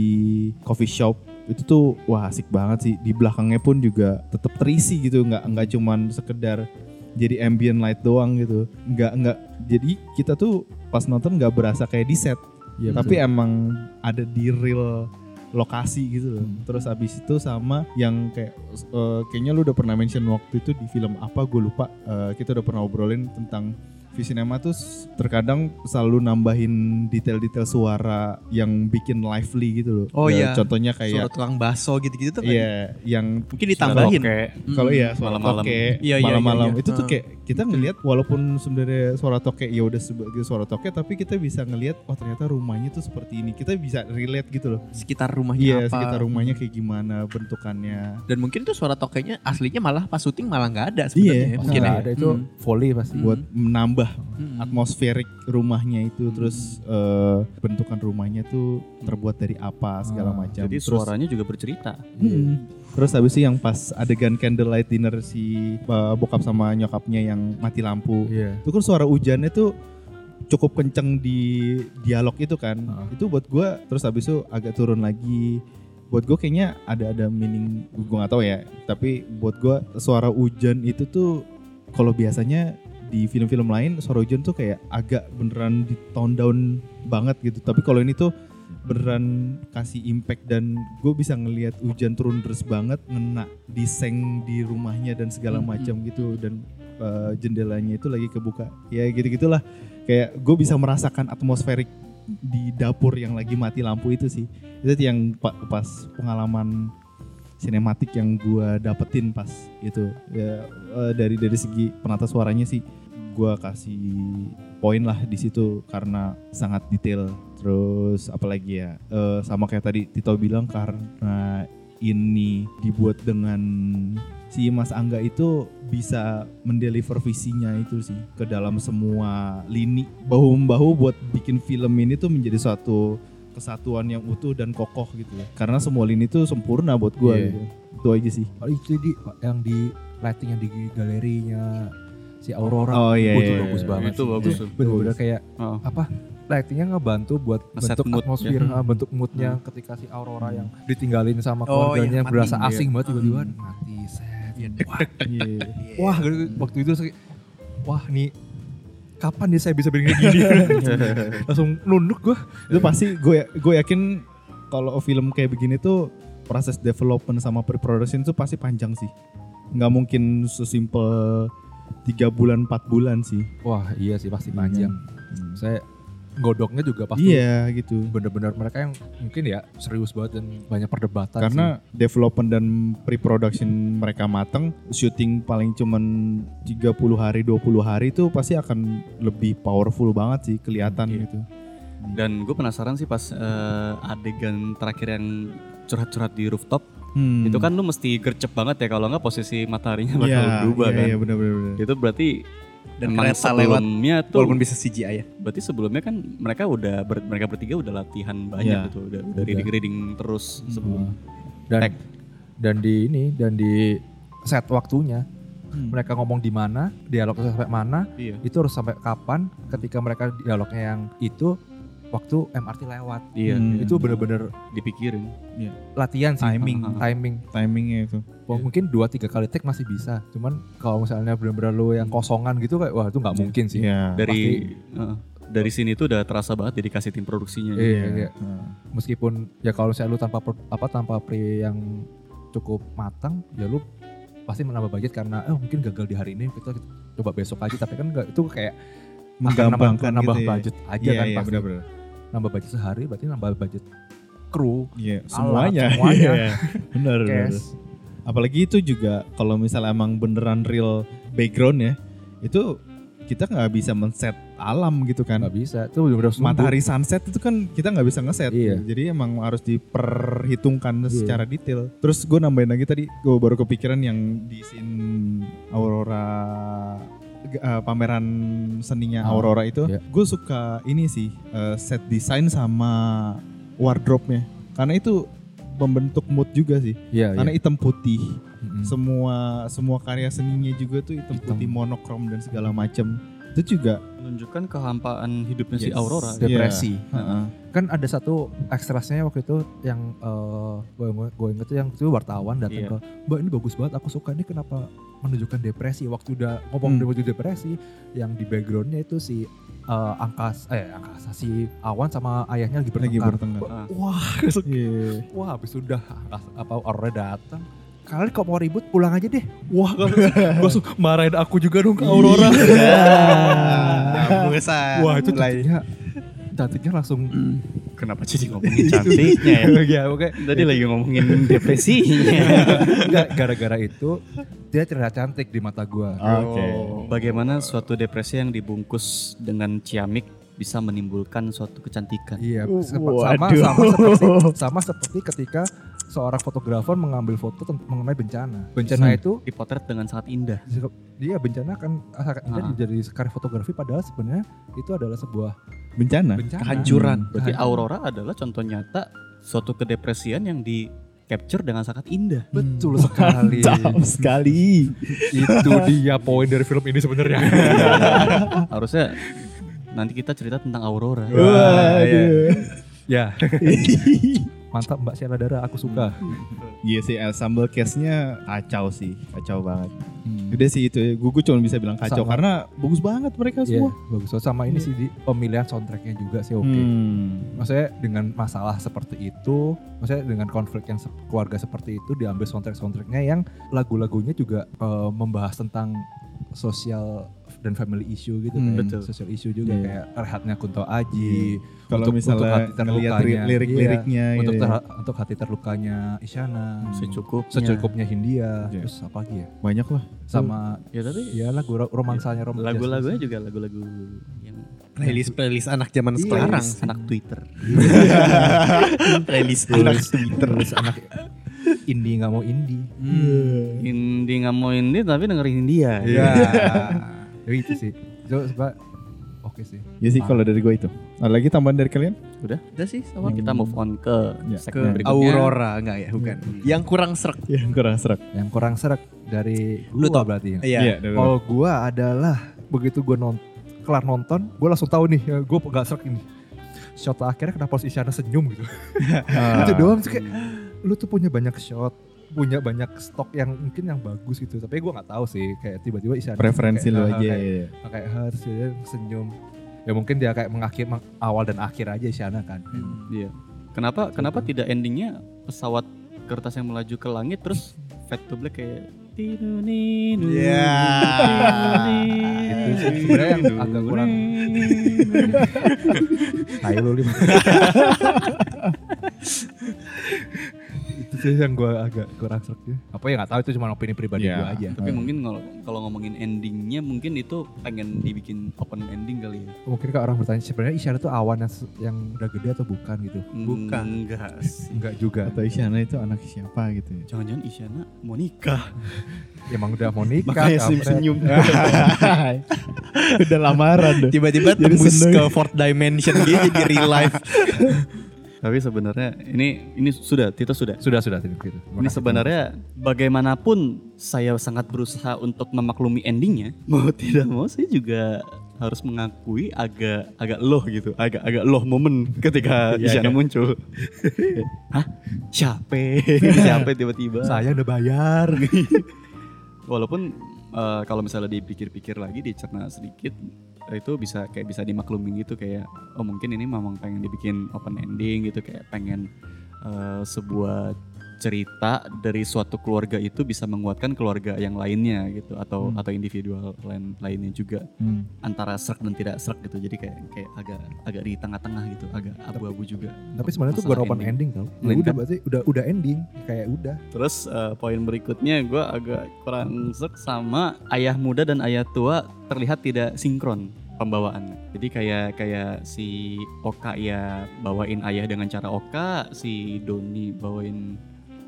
coffee shop itu tuh wah asik banget sih di belakangnya pun juga tetap terisi gitu nggak nggak cuman sekedar jadi ambient light doang gitu nggak nggak jadi kita tuh pas nonton nggak berasa kayak di set Iya, tapi betul. emang ada di real lokasi gitu loh. Terus abis itu sama yang kayak eh, kayaknya lu udah pernah mention waktu itu di film apa gue lupa. Eh, kita udah pernah obrolin tentang Visinema tuh terkadang selalu nambahin detail-detail suara yang bikin lively gitu loh. Oh Eh, iya. Contohnya Suara kayak tukang baso gitu-gitu tuh kan. iya yang Mungkin ditambahin. kalau iya suara Malam-malam. toke Iya, iya, malam-malam iya, iya. itu tuh Heeh. kayak kita ngelihat walaupun sebenarnya suara toke ya udah sebagai suara toke tapi kita bisa ngelihat oh ternyata rumahnya tuh seperti ini kita bisa relate gitu loh Sekitar rumahnya iya apa. sekitar rumahnya kayak gimana bentukannya Dan mungkin tuh suara tokenya aslinya malah pas syuting malah nggak ada sebenarnya. Iya, ya, Mungkin ya. ada itu Hmm. volley pasti. buat menambah Hmm. atmosferik rumahnya itu terus eh, bentukan rumahnya tuh terbuat dari apa segala Ah, macam Jadi terus suaranya juga bercerita. Hmm. Terus habis itu yang pas adegan candlelight dinner si uh, bokap sama nyokapnya yang mati lampu. Iya. Itu kan suara hujannya tuh cukup kenceng di dialog itu kan. Heeh. Itu buat gua terus habis itu agak turun lagi. Buat gue kayaknya ada ada meaning gue nggak tahu ya. Tapi buat gua suara hujan itu tuh kalau biasanya di film-film lain hujan tuh kayak agak beneran di tone down banget gitu. Tapi kalau ini tuh beneran kasih impact dan gue bisa ngelihat hujan turun deras banget ngena di seng di rumahnya dan segala macam gitu. Dan uh, jendelanya itu lagi kebuka. Ya gitu gitulah kayak gue bisa merasakan atmosferik di dapur yang lagi mati lampu itu sih. Itu yang pa- pas pengalaman sinematik yang gue dapetin pas itu ya eh, dari dari segi penata suaranya sih gue kasih poin lah di situ karena sangat detail. Terus apalagi ya eh, sama kayak tadi Tito bilang karena ini dibuat dengan si Mas Angga itu bisa mendeliver visinya itu sih ke dalam semua lini. Bahu membahu buat bikin film ini tuh menjadi suatu kesatuan yang utuh dan kokoh gitu ya. Karena semua lini tuh sempurna buat gua Iya. gitu. Itu aja sih. Oh, itu di yang di lighting yang di galerinya si Aurora. Oh, iya, Oh, itu iya, bagus iya. banget. Itu bagus tuh. Bener-bener kayak Oh. apa? Lightingnya ngebantu buat Ngeset bentuk mood, atmosfer, ya. ah, bentuk moodnya ketika si Aurora yang ditinggalin sama Oh, keluarganya iya, mati. berasa Iya. asing banget tiba-tiba Hmm. mati set. Iya, Wah, Iya. wah gitu, waktu itu wah nih kapan nih saya bisa bikin kayak gini? Langsung nunduk gua. itu pasti gue gue yakin kalau film kayak begini tuh proses development sama pre-production tuh pasti panjang sih nggak mungkin sesimpel tiga bulan empat bulan sih. Wah iya sih pasti panjang. Saya godoknya juga pasti Iya gitu. bener-bener mereka yang mungkin ya serius banget dan banyak perdebatan Karena development dan pre-production mereka mateng, syuting paling cuman 30 hari 20 hari itu pasti akan lebih powerful banget sih kelihatan Iya. gitu. Dan gue penasaran sih pas eh, adegan terakhir yang curhat-curhat di rooftop, Hmm. itu kan lu mesti gercep banget ya kalau nggak posisi mataharinya bakal Iya, berubah iya, kan. Iya benar-benar. Itu berarti Dan emang kereta lewat sebelumnya tuh walaupun bisa CGI ya. berarti sebelumnya kan mereka udah ber- mereka bertiga udah latihan banyak Iya. gitu, udah, udah Udah. reading-reading terus sebelum dan Tag. dan di ini dan di set waktunya Hmm. mereka ngomong di mana dialognya sampai mana iya. itu harus sampai kapan ketika mereka dialognya yang itu waktu MRT lewat Iya, Hmm. itu bener-bener dipikirin. latihan sih Timing. Ah, ah. timing Timingnya itu. Oh, mungkin dua tiga kali take masih bisa cuman kalau misalnya bener-bener lu yang kosongan gitu kayak wah itu nggak mungkin sih Iya. Dari eh, dari sini tuh udah terasa banget dedikasi tim produksinya. Iya, iya. Heeh. meskipun ya kalau misalnya lu tanpa pro- apa tanpa pre yang cukup matang ya lu pasti menambah budget karena eh mungkin gagal di hari ini kita, coba besok aja tapi kan enggak itu kayak akan nambah, Menggampangkan nambah gitu ya. budget aja Iya, kan iya, pasti benar-benar. Nambah budget sehari berarti nambah budget kru Iya, Alat, semuanya. semuanya. Iya, benar, benar. cash Apalagi itu juga kalau misalnya emang beneran real background ya, itu kita nggak bisa men-set alam gitu kan. nggak bisa itu sungguh. Matahari sunset itu kan kita nggak bisa ngeset. Iya. Jadi emang harus diperhitungkan Iya. secara detail. Terus gue nambahin lagi tadi, gue baru kepikiran yang di scene Aurora eh, pameran seninya Oh, Aurora itu, iya. gue suka ini sih eh, set design sama wardrobe-nya. Karena itu membentuk mood juga sih. iya Karena iya hitam putih. Mm-mm. Semua semua karya seninya juga tuh hitam, Hitam. putih monokrom dan segala macam. Itu juga Menunjukkan kehampaan hidupnya si Yes. Aurora. Iya. Depresi. Heeh. kan ada satu ekstrasnya waktu itu yang eh, gue gue inget tuh yang itu wartawan datang Iya. ke mbak ini bagus banget aku suka ini kenapa menunjukkan depresi waktu udah ngomong Hmm. depresi yang di backgroundnya itu si eh, angkas eh angkasa si awan sama ayahnya lagi lagi bertengkar bertengkar. Ah. wah Iya. wah habis sudah apa Aurora datang kalian kok mau ribut pulang aja deh wah gue langsung marahin aku juga dong ke Aurora Busan. wah itu cantiknya cantiknya langsung Kenapa jadi ngomongin cantiknya ya? ya oke Tadi lagi ngomongin depresinya. Enggak, gara-gara itu dia terlihat cantik di mata gua. Oke. Bagaimana suatu depresi yang dibungkus dengan ciamik bisa menimbulkan suatu kecantikan? Iya, Uh, sama waduh. sama seperti sama seperti ketika seorang fotografer mengambil foto mengenai bencana. Bencana Hmm. itu Dipotret dengan sangat indah. dia bencana kan sangat indah Ah. jadi karya fotografi padahal sebenarnya itu adalah sebuah Bencana. bencana. Kehancuran. Berarti Kehancuran. Aurora adalah contoh nyata suatu kedepresian yang di capture dengan sangat indah. Betul sekali. Mantap sekali. itu dia poin dari film ini sebenarnya. Harusnya nanti kita cerita tentang Aurora. Waduh. ya. Mantap Mbak Sheila Dara, aku suka. Iya sih ensemble cast-nya kacau sih, kacau banget. Udah sih itu, gue cuma bisa bilang kacau Sama. karena bagus banget mereka Iya, semua. bagus. So, sama ini sih di pemilihan soundtracknya juga sih oke. Hmm. maksudnya dengan masalah seperti itu, maksudnya dengan konflik yang se- keluarga seperti itu diambil soundtrack soundtracknya yang lagu-lagunya juga eh, membahas tentang sosial dan family issue gitu Hmm. kayak Betul. social issue juga Iya. kayak rehatnya Kunto Aji Kalau Untuk- misalnya untuk hati terlukanya, lirik-liriknya iya. gitu untuk ya. ter- untuk hati terlukanya Isyana Secukupnya. secukupnya Hindia Iya. terus apa lagi ya banyak lah. sama Ya tapi ya lagu ro- romansanya romansa lagu-lagunya juga lagu-lagu yang Playlist playlist anak zaman Iya. sekarang. playlist anak Twitter. playlist Terus- anak Twitter. anak indie nggak mau indie Indi nggak mau ini tapi dengerin dia. Iya. Ya itu sih. Coba coba oke sih. Ya sih kalau dari gue itu. Ada lagi tambahan dari kalian? Udah, Udah sih sama kita move on ke Ya, ke segmen berikutnya. Aurora enggak ya, bukan. Yang kurang serak. Yang kurang serak. Yang kurang serak dari Lu gua tau. berarti ya. Iya. dari Kalau gua adalah begitu gua non kelar nonton, gua langsung tahu nih, ya, gua gak serak ini. Shot akhirnya kenapa harus Isyana senyum gitu. Ah. itu doang sih kayak lu tuh punya banyak shot, punya banyak stok yang mungkin yang bagus gitu. Tapi gua nggak tahu sih kayak tiba-tiba Isyana preferensi lu ah, aja. kayak, ya. kayak harus dia senyum. Ya mungkin dia kayak mengakhir meng- awal dan akhir aja Isyana kan. Iya. Kenapa kenapa tidak endingnya pesawat kertas yang melaju ke langit terus fade to black kayak Ya. Itu sih sebenarnya yang agak kurang. Kayak lu lim. Sih yang gue agak kurang serak ya. Apa ya nggak tahu itu cuma opini pribadi Ya. gue aja. Tapi mungkin kalau kalau ngomongin endingnya mungkin itu pengen dibikin open ending kali ya. Mungkin kalau orang bertanya sebenarnya Isyana itu awan yang, yang udah gede atau bukan gitu. Bukan. Enggak sih. Enggak juga. Atau Isyana itu anak siapa gitu ya. Jangan-jangan Isyana mau nikah. Emang udah mau nikah. Makanya senyum-senyum. Udah lamaran. Tiba-tiba Jadi tembus ke fourth dimension gitu di real life. Tapi sebenarnya ini ini sudah Tito sudah. Sudah sudah tidak gitu. Ini sebenarnya bagaimanapun saya sangat berusaha untuk memaklumi endingnya, mau tidak mau saya juga harus mengakui agak agak loh gitu, agak agak loh momen ketika Iya, Isyana kan? muncul. Hah? Siapa? Siapa tiba-tiba? saya udah bayar. Walaupun eh, kalau misalnya dipikir-pikir lagi, dicerna sedikit, itu bisa kayak bisa dimaklumin gitu kayak oh mungkin ini memang pengen dibikin open ending gitu kayak pengen eh, sebuah cerita dari suatu keluarga itu bisa menguatkan keluarga yang lainnya gitu atau atau individual lain lainnya juga Hmm. antara serak dan tidak serak gitu jadi kayak kayak agak agak di tengah-tengah gitu agak abu-abu juga Tapi sebenarnya itu Masalah bukan open ending, tau. Ya udah Melainkan- berarti udah udah ending, kayak udah. Terus eh, poin berikutnya gue agak kurang sek sama ayah muda dan ayah tua terlihat tidak sinkron pembawaannya. Jadi kayak kayak si Oka ya bawain ayah dengan cara Oka, si Doni bawain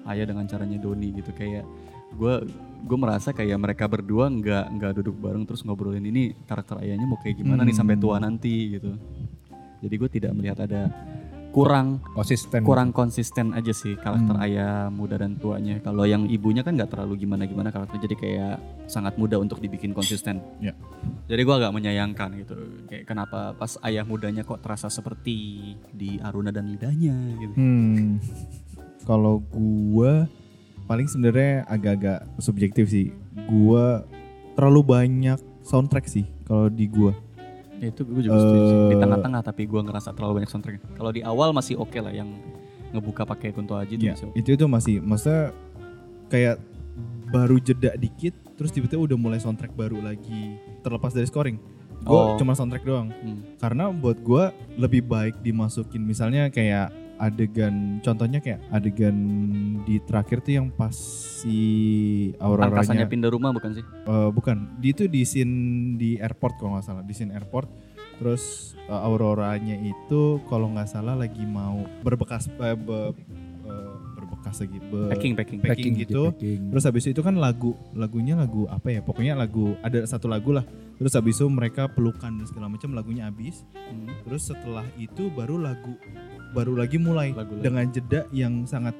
ayah dengan caranya Doni gitu kayak gue gue merasa kayak mereka berdua nggak nggak duduk bareng terus ngobrolin ini karakter ayahnya mau kayak gimana nih sampai tua nanti gitu. Jadi gue tidak melihat ada kurang Konsisten. kurang konsisten aja sih karakter Hmm. ayah muda dan tuanya. Kalau yang ibunya kan nggak terlalu gimana-gimana karakter jadi kayak sangat mudah untuk dibikin konsisten. Ya. Jadi gua agak menyayangkan gitu. Kayak kenapa pas ayah mudanya kok terasa seperti di Aruna dan lidahnya gitu. Hmm. Kalau gua paling sebenarnya agak-agak subjektif sih. Gua terlalu banyak soundtrack sih kalau di gua. Ya, itu gue juga setuju sih. Di Eh. tengah-tengah tapi gua ngerasa terlalu banyak soundtracknya. Kalau di awal masih oke lah yang ngebuka pakai Kunto Aji itu Ya, masih oke. itu itu masih maksudnya kayak baru jeda dikit terus tiba-tiba udah mulai soundtrack baru lagi terlepas dari scoring. Gua Oh. cuma soundtrack doang. Hmm. Karena buat gua lebih baik dimasukin misalnya kayak adegan contohnya kayak adegan di terakhir tuh yang pas si Angkasannya auroranya pindah rumah bukan sih? Eh, bukan di itu di scene di airport kalau nggak salah di scene airport terus eh, auroranya itu kalau nggak salah lagi mau berbekas eh, be- eh, berbekas lagi be- Packing packing. packing gitu. packing. terus habis itu kan lagu lagunya lagu apa ya pokoknya lagu ada satu lagu lah terus habis itu mereka pelukan dan segala macam lagunya habis Hmm. terus setelah itu baru lagu baru lagi mulai Lagu lagi. dengan jeda yang sangat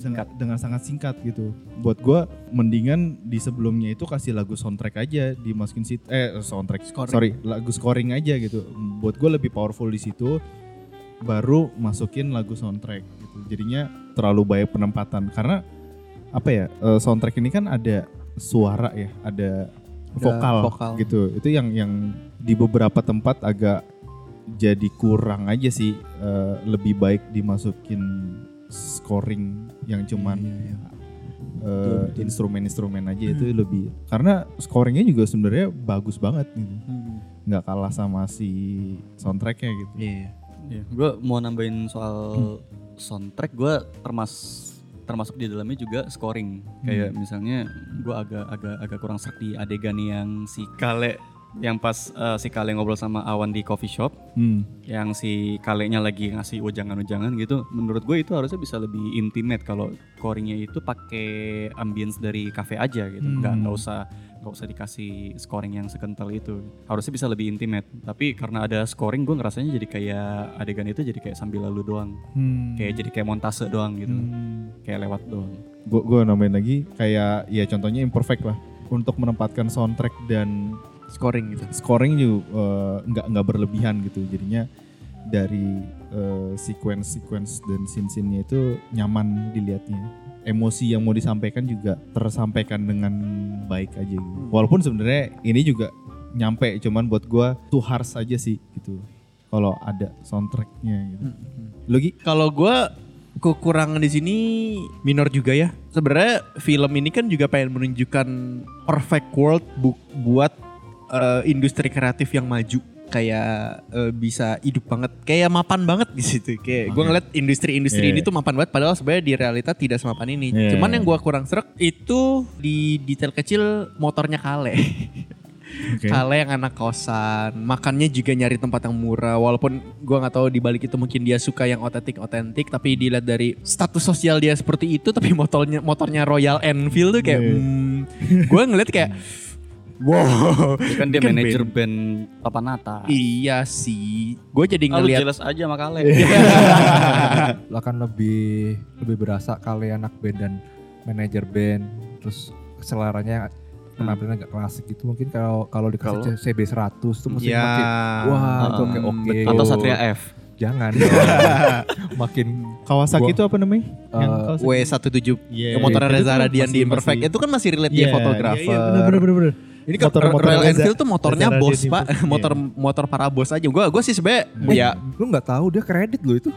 sangat dengan sangat singkat gitu. Buat gua mendingan di sebelumnya itu kasih lagu soundtrack aja dimasukin situ eh soundtrack sorry lagu scoring aja gitu. Buat gua lebih powerful di situ baru masukin lagu soundtrack gitu. Jadinya terlalu banyak penempatan karena apa ya eh, soundtrack ini kan ada suara ya, ada vokal, vokal. gitu. Itu yang yang di beberapa tempat agak jadi kurang aja sih eh, lebih baik dimasukin scoring yang cuman eh, instrumen-instrumen aja itu lebih karena scoringnya juga sebenarnya bagus banget gitu. Nggak kalah sama si soundtracknya gitu. Iya. Iya, gue mau nambahin soal soundtrack, gue termas termasuk di dalamnya juga scoring. Kayak misalnya gue agak agak agak kurang serak di adegan yang si Kale yang pas eh, si Kale ngobrol sama Awan di coffee shop, hmm. yang si Kalenya lagi ngasih ujangan-ujangan gitu. Menurut gue itu harusnya bisa lebih intimate kalau scoringnya itu pakai ambience dari cafe aja gitu, nggak Hmm. nggak usah nggak usah dikasih scoring yang sekental itu harusnya bisa lebih intimate tapi karena ada scoring gue ngerasanya jadi kayak adegan itu jadi kayak sambil lalu doang Hmm. kayak jadi kayak montase doang gitu Hmm. kayak lewat doang Gue gue nambahin lagi kayak ya contohnya imperfect lah untuk menempatkan soundtrack dan Scoring gitu. scoring juga eh, nggak nggak berlebihan gitu jadinya dari eh, sequence-sequence dan scene-scene-nya itu nyaman dilihatnya emosi yang mau disampaikan juga tersampaikan dengan baik aja gitu. walaupun sebenarnya ini juga nyampe cuman buat gua tuh harsh aja sih gitu kalau ada soundtracknya gitu. Lo Gi? Kalau gua kekurangan di sini minor juga ya. sebenarnya film ini kan juga pengen menunjukkan perfect world bu- buat eh, industri kreatif yang maju kayak eh, bisa hidup banget kayak mapan banget di situ kayak gue ngeliat industri-industri Iya. ini tuh mapan banget padahal sebenarnya di realita tidak semapan ini Iya. cuman yang gue kurang serak itu di detail kecil motornya kale Oke. Kale yang anak kosan, makannya juga nyari tempat yang murah. Walaupun gua nggak tahu di balik itu mungkin dia suka yang otentik otentik, tapi dilihat dari status sosial dia seperti itu, tapi motornya motornya Royal Enfield tuh kayak, Iya. hmm, gue ngeliat kayak, wow, Kan dia Kan manajer band Papanata. iya sih. Gue jadi Ah, ngeliat, jelas aja sama Kale. Lo akan lebih lebih berasa kali anak band dan manajer band terus seleranya penampilannya agak klasik gitu mungkin kalau kalau dikasih Kalau- CB 100 tuh mesti ya, makin wah itu kayak Hmm, oke Atau Satria F. jangan makin Kawasaki Gua- itu apa namanya? Yang Eh, Kawasaki? W17 Iya, motornya Reza kan Radian di Imperfect masih- itu kan masih relate dia Iya, fotografer. Iya, iya, bener bener bener. Ini kan Motor-motor Royal Reza- Enfield tuh motornya bos pak, motor motor para bos aja. Gue gue sih sebenarnya ya lu nggak tahu dia kredit lo itu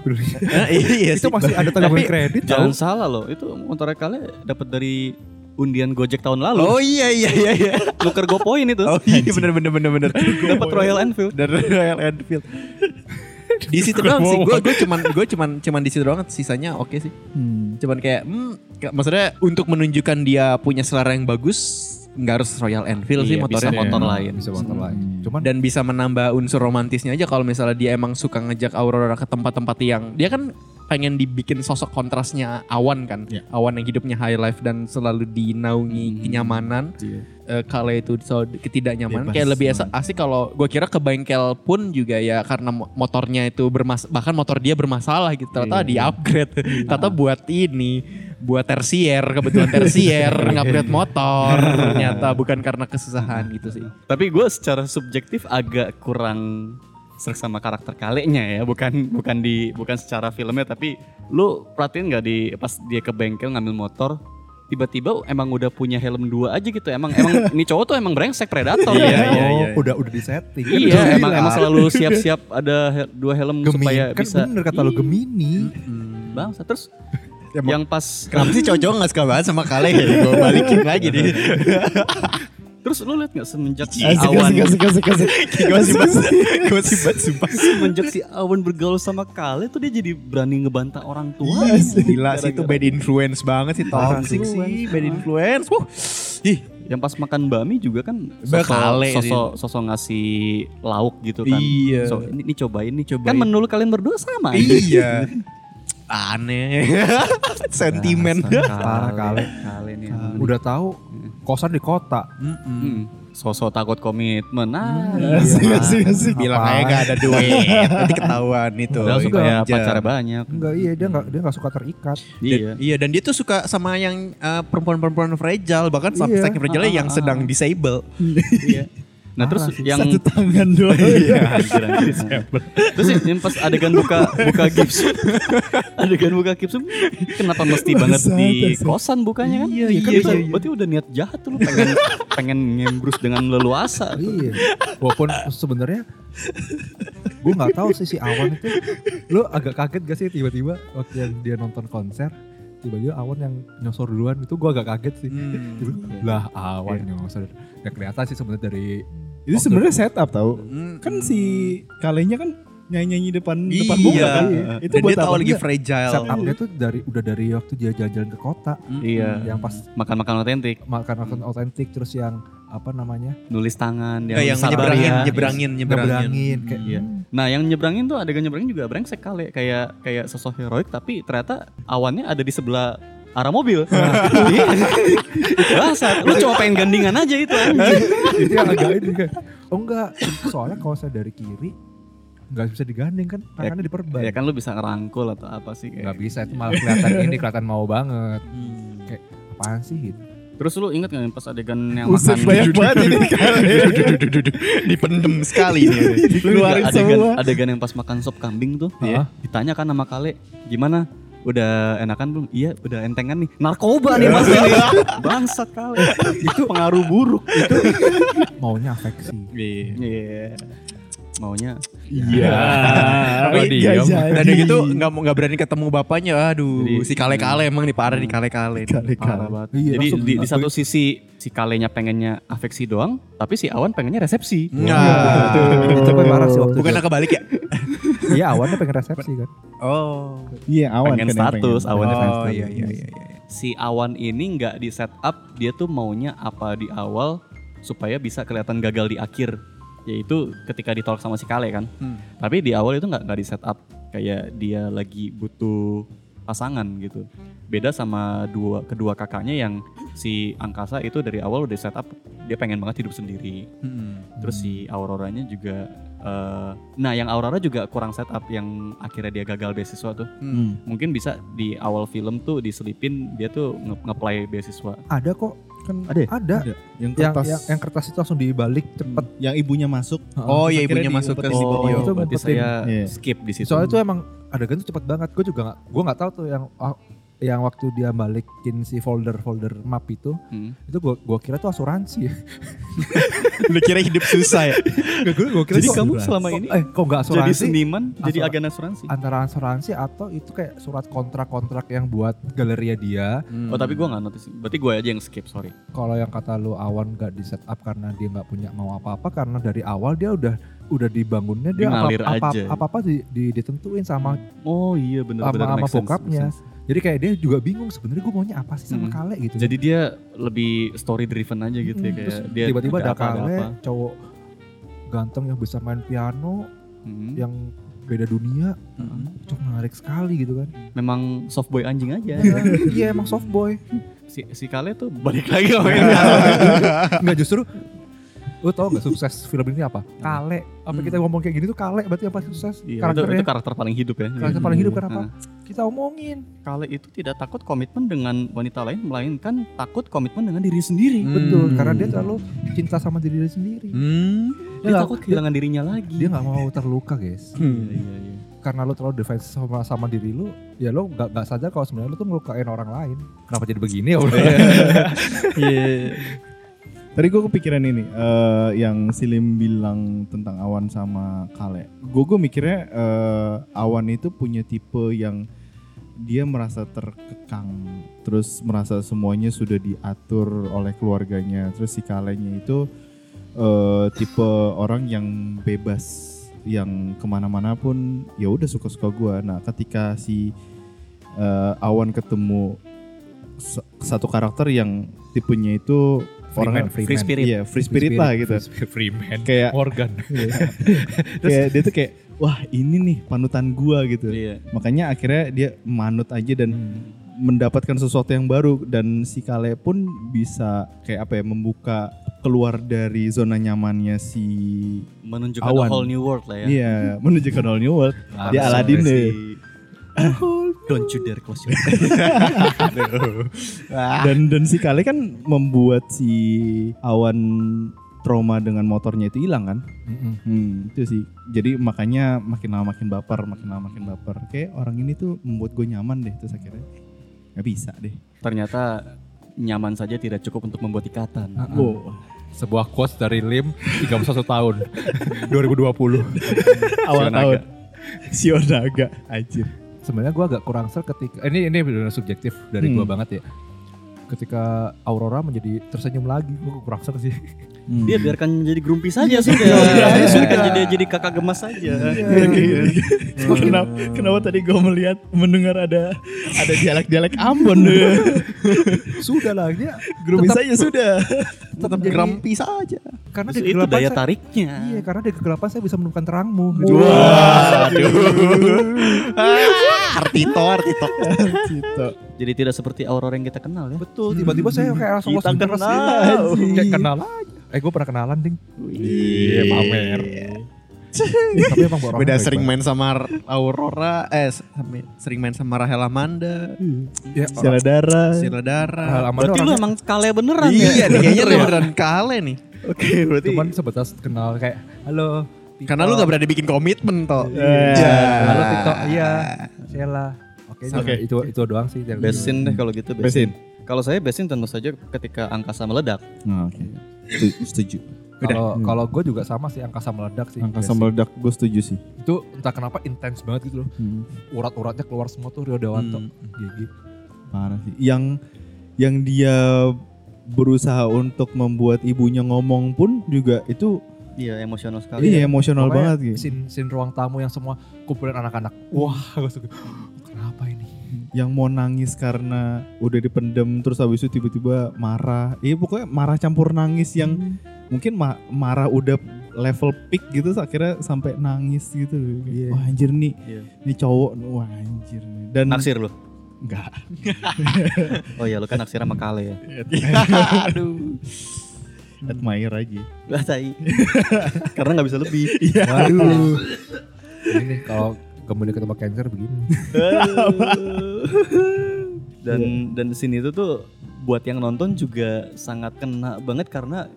iya itu sih. masih ada tanggungan kredit Jangan salah loh, itu motornya Kale dapat dari undian Gojek tahun lalu. Oh iya iya iya iya. Nuker GoPoin itu. Oh iya bener bener bener bener. Dapat Royal Enfield. dari Royal Enfield. di situ doang sih. Gue gue cuman gue cuman cuman di situ doang. Sisanya oke sih. Hmm. Cuman kayak hmm, kayak- maksudnya untuk menunjukkan dia punya selera yang bagus nggak harus Royal Enfield sih Iya, bisa motornya. motor Iya. lain. bisa motor lain cuman Dan bisa menambah unsur romantisnya aja kalau misalnya dia emang suka ngejak Aurora ke tempat-tempat yang dia kan pengen dibikin sosok kontrasnya awan kan. Iya. Awan yang hidupnya high life dan selalu dinaungi Hmm. kenyamanan. Iya. eh, kala itu so ketidaknyamanan Bebas kayak lebih banget. asik kalau gue kira ke bengkel pun juga ya karena mo- motornya itu bermas bahkan motor dia bermasalah gitu ternyata Iya. di upgrade ternyata buat ini buat tersier kebetulan tersier ngupgrade motor. Ternyata bukan karena kesusahan gitu sih. Tapi gue secara subjektif agak kurang serak sama karakter kalenya ya, bukan bukan di bukan secara filmnya tapi lu perhatiin nggak di pas dia ke bengkel ngambil motor tiba-tiba emang udah punya helm dua aja gitu. Emang emang ini cowok tuh emang brengsek predator. Iya, ya. iya, oh, iya. udah udah disetting. Iya, emang emang selalu siap-siap ada he- dua helm Gemini. supaya kan bisa bener kata lo Gemini. Bangsa terus Emang- yang pas kenapa sih cowok gak suka banget sama kale gue balikin lagi deh. Terus lu liat nggak semenjak si Asik, awan? gue banget sumpah. Semenjak si awan bergaul sama Kale tuh dia jadi berani ngebantah orang tua. Iya sih. gila sih itu bad influence banget sih. Toxic sih bad influence. Wuh. ih yang pas makan bakmi juga kan sih. sosok sosok ngasih lauk gitu kan. Iya. so ini, ini cobain nih. Cobain. kan menu kalian berdua sama Iya. Aneh. Sentimen. Parah, Kale. Kale nih udah tahu kosan di kota Hmm, sosok takut komitmen nah Asik, asik, asik. Bilang aja gak ada duit. Nanti ketahuan itu. Enggak, supaya Aja. pacarnya banyak enggak iya dia enggak dia enggak suka terikat iya Dan- Iya dan dia tuh suka sama yang eh, perempuan-perempuan fragile bahkan sampai Iya. fragile yang sedang disable. iya nah terus yang Satu tangan doang. Iya, anjir, anjir. Terus yang pas adegan buka buka gipsum, adegan buka gipsum, kenapa mesti banget di kosan bukanya kan? Iya, Ya kan iya, berarti- iya. Berarti udah niat jahat tuh lu pengen pengen ngembrus dengan leluasa. iya walaupun sebenarnya gue nggak tahu sih si Awan itu lu agak kaget gak sih tiba-tiba waktu yang dia nonton konser tiba-tiba Awan yang nyosor duluan itu gue agak kaget sih Hmm. lah Awan nyosor ya kelihatan sih sebenarnya dari Itu sebenarnya setup tau. Hmm. Kan si kalenya kan nyanyi-nyanyi depan Iya. depan muka kan. Itu dan buat dia tahu lagi fragile. setupnya tuh dari udah dari waktu dia jalan-jalan ke kota Iya. yang pas Makan-makan otentik, makan makan otentik terus yang apa namanya nulis tangan, Eh, yang sabar nyebrangin, ya. nyebrangin, nyebrangin. nyebrangin kayak Iya. Nah, yang nyebrangin tuh adegan nyebrangin juga brengsek kali, kayak kayak sosok heroik tapi ternyata awannya ada di sebelah arah mobil. itu bahasa. Lu cuma pengen gandingan aja itu anjing. itu yang agak ini kan oh enggak soalnya kalau saya dari kiri nggak bisa digandeng kan tangannya diperban Ya kan lu bisa ngerangkul atau apa sih nggak kayak. bisa itu malah kelihatan ini kelihatan mau banget Hmm. apaan sih gitu Terus lu inget gak pas adegan yang Buset makan banyak banget ini. Dipendem sekali nih. Lu inget adegan, semua. adegan yang pas makan sop kambing tuh Iya. Ditanya kan sama Kale Gimana? Udah enakan belum? Iya udah entengan nih Narkoba nih mas ini Bangsat Kale Itu pengaruh buruk maunya afeksi Iya maunya Iya. Kalau diem. Dan udah gitu nggak mau nggak berani ketemu bapaknya. Aduh, Jadi- si kale-kale emang nih parah nih kale-kale. banget. Iya, Jadi langsung di, di satu sisi si kalenya pengennya afeksi doang, tapi si Awan pengennya resepsi. Nah, Itu parah sih waktu bukan itu. kebalik ya? Iya awannya pengen resepsi kan. Oh. Iya, awan Pengen kan status, awan Oh pengen iya status. iya iya. iya. Si Awan ini nggak di set up, dia tuh maunya apa di awal supaya bisa kelihatan gagal di akhir. Yaitu ketika ditolak sama si Kale kan. Hmm. Tapi di awal itu nggak nggak di set up kayak dia lagi butuh pasangan gitu. Beda sama dua kedua kakaknya yang si Angkasa itu dari awal udah set up dia pengen banget hidup sendiri. Hmm. Terus si Auroranya juga eh, nah yang Aurora juga kurang set up yang akhirnya dia gagal beasiswa tuh. Hmm. Mungkin bisa di awal film tuh diselipin dia tuh nge- nge-play beasiswa. Ada kok. Kan Ada ya? Ada. ada. Yang kertas. yang, yang kertas itu langsung dibalik cepet. yang ibunya masuk. Oh iya Terus ibunya masuk ke studio. bawah. Itu berarti ngumpetin. saya Iya. skip di situ. Soalnya itu emang adegan tuh cepet banget. Gue juga nggak, gue nggak tahu tuh yang ah, yang waktu dia balikin si folder-folder map itu, Hmm. itu gue gua kira tuh asuransi. Lu kira hidup susah ya? gue gue Jadi kamu selama ini eh kok jadi asuransi? seniman, jadi Asura- agen asuransi. antara asuransi atau itu kayak surat kontrak-kontrak yang buat galeria dia. Oh tapi gue nggak notice. Berarti gue aja yang skip, sorry. Kalau yang kata lu awan gak di set up karena dia nggak punya mau apa-apa karena dari awal dia udah udah dibangunnya dia apa, apa, aja. apa apa di, di- ditentuin sama Oh iya benar-benar Sama- sama bokapnya. sense. Jadi kayak dia juga bingung sebenarnya gue maunya apa sih sama Hmm. Kale gitu Jadi dia lebih story driven aja gitu ya Hmm, kayak terus dia tiba-tiba ada apa, Kale apa. cowok ganteng yang bisa main piano Hmm. yang beda dunia Hmm. cok menarik sekali gitu kan Memang soft boy anjing aja. iya emang soft boy si si Kale tuh balik lagi ngomongin nggak justru lu tau gak sukses film ini apa Kale apa Hmm. kita ngomong kayak gini tuh Kale berarti apa sukses Iya, itu, karakternya itu karakter paling hidup ya. karakter paling hidup kenapa Nah, kita omongin Kale itu tidak takut komitmen dengan wanita lain, melainkan takut komitmen dengan diri sendiri. betul Hmm. karena dia terlalu cinta sama diri dia sendiri Hmm. Dia nggak- takut kehilangan dirinya lagi. dia nggak mau terluka guys Iya, iya, iya. karena lu terlalu defense sama, sama diri lu ya lu gak, gak sadar kalau sebenarnya lu tuh ngelukain orang lain kenapa jadi begini ya udah Iya. Tadi gue kepikiran ini, eh, yang Silim bilang tentang Awan sama Kale. Gue gue mikirnya eh, Awan itu punya tipe yang dia merasa terkekang, terus merasa semuanya sudah diatur oleh keluarganya. Terus si Kalenya itu eh, tipe orang yang bebas, yang ke mana-mana pun ya udah suka-suka gue. Nah ketika si eh, Awan ketemu sa- satu karakter yang tipenya itu orang Freeman, Free spirit. Iya, free spirit, lah gitu. Freeman Kayak Morgan kayak dia tuh kayak wah ini nih panutan gua gitu. Iya. Makanya akhirnya dia manut aja dan mendapatkan sesuatu yang baru dan si Kale pun bisa kayak apa ya membuka keluar dari zona nyamannya si Menunjukkan Awan. a whole new world lah ya. iya menuju ke whole new world. Dia Aladdin deh. Don't you dare close your Dan dan si Kale kan membuat si Awan trauma dengan motornya itu hilang kan? Hmm, itu sih. Jadi makanya makin lama makin baper, makin lama makin baper. Kayak orang ini tuh membuat gue nyaman deh terus akhirnya. Gak bisa deh. Ternyata nyaman saja tidak cukup untuk membuat ikatan. Wow. sebuah quotes dari Lim 31 tahun 2020 Awal Sionaga. tahun. Sionaga, anjir. Sebenarnya gua agak kurang ser ketika ini ini benar subjektif dari gua Hmm. banget ya ketika Aurora menjadi tersenyum lagi gua kurang ser sih Hmm. Dia biarkan jadi grumpy saja sudah. Iya. Dia sudah jadi jadi kakak gemas saja. kenapa, kenapa tadi gue melihat mendengar ada ada dialek-dialek Ambon sudah lah dia Grumis Tetap- saja sudah. Tetap Jadi- grumpy saja. karena di itu kegelapan daya saya- tariknya. iya karena di kegelapan saya bisa menemukan terangmu gitu. Artito, Artito. Cito. Jadi tidak seperti Aurora yang kita kenal ya. betul tiba-tiba saya kayak langsung Kita kenal. kayak kenal aja eh gue pernah kenalan ding iya pamer tapi emang Beda baik sering main sama Aurora, eh sering main sama Rahel Amanda, ya, Siala darah. Sila Dara. Berarti lu emang kale beneran ya? Iya kayaknya beneran kale nih. Oke, berarti cuman sebatas kenal kayak halo Tito. Karena lu gak berani bikin komitmen toh. Iya. halo Tito iya Sheila oke Oke. itu itu doang sih dari- besin deh kalau gitu Besin. Kalau saya besin tentu saja ketika angkasa meledak. Nah, Oke. Setu- Setuju. Kalau kalau gue juga sama sih angkasa meledak sih. Angkasa Basic. meledak gue setuju sih. Itu entah kenapa intens banget gitu loh. Hmm. Urat-uratnya keluar semua tuh Rio Dewanto. Hmm. Gigi. Parah sih. Yang yang dia berusaha untuk membuat ibunya ngomong pun juga itu Iya emosional sekali. iya emosional Pokoknya banget gitu. Scene, scene ruang tamu yang semua kumpulin anak-anak. Wah, gue suka. Kenapa ini? Yang mau nangis karena udah dipendem terus habis itu tiba-tiba marah. Iya pokoknya marah campur nangis yang mungkin ma- marah udah level peak gitu akhirnya sampai nangis gitu. Iya. Wah anjir nih. Iya. Nih cowok wah anjir nih. Dan Naksir lo. enggak. Oh iya lo kan naksir sama Kale ya. Aduh. Admire aja. Lah tai. Karena nggak bisa lebih. Waduh. ini nih kalau kembali ke tempat cancer begini. dan dan scene itu tuh buat yang nonton juga sangat kena banget karena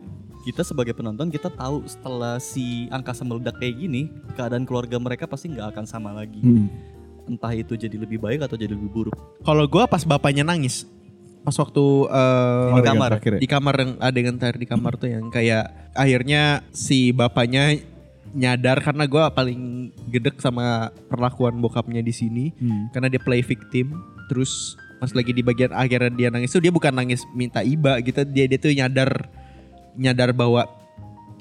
kita sebagai penonton kita tahu setelah si angkasa meledak kayak gini keadaan keluarga mereka pasti nggak akan sama lagi Hmm. entah itu jadi lebih baik atau jadi lebih buruk Kalau gue pas bapaknya nangis, pas waktu eh, Di kamar. terakhir ya? di kamar yang adegan terakhir di kamar tuh yang kayak akhirnya si bapaknya nyadar karena gue paling gedek sama perlakuan bokapnya di sini Hmm. karena dia play victim terus pas lagi di bagian akhirnya dia nangis tuh dia bukan nangis minta iba gitu dia dia tuh nyadar nyadar bahwa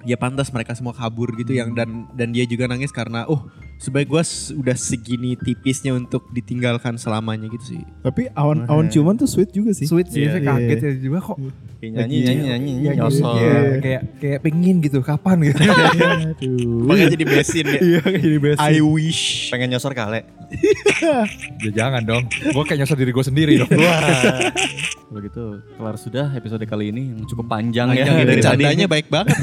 ya pantas mereka semua kabur gitu yang dan dan dia juga nangis karena oh sebaik gue udah segini tipisnya untuk ditinggalkan selamanya gitu sih Tapi awan awan ciuman tuh sweet juga sih. Sweet sih, Iya, saya kaget iya. ya juga kok. kayak nyanyi nyanyi nyanyi Iya, nyosor iya, kayak kayak pingin gitu, kapan gitu. Aduh. makanya jadi besin ya Iya, jadi best. I wish pengen nyosor Kale Ya jangan dong. Gue kayak nyosor diri gue sendiri dong. kalau gitu kelar sudah episode kali ini yang cukup panjang, Panjang ya dari tadi. candanya baik banget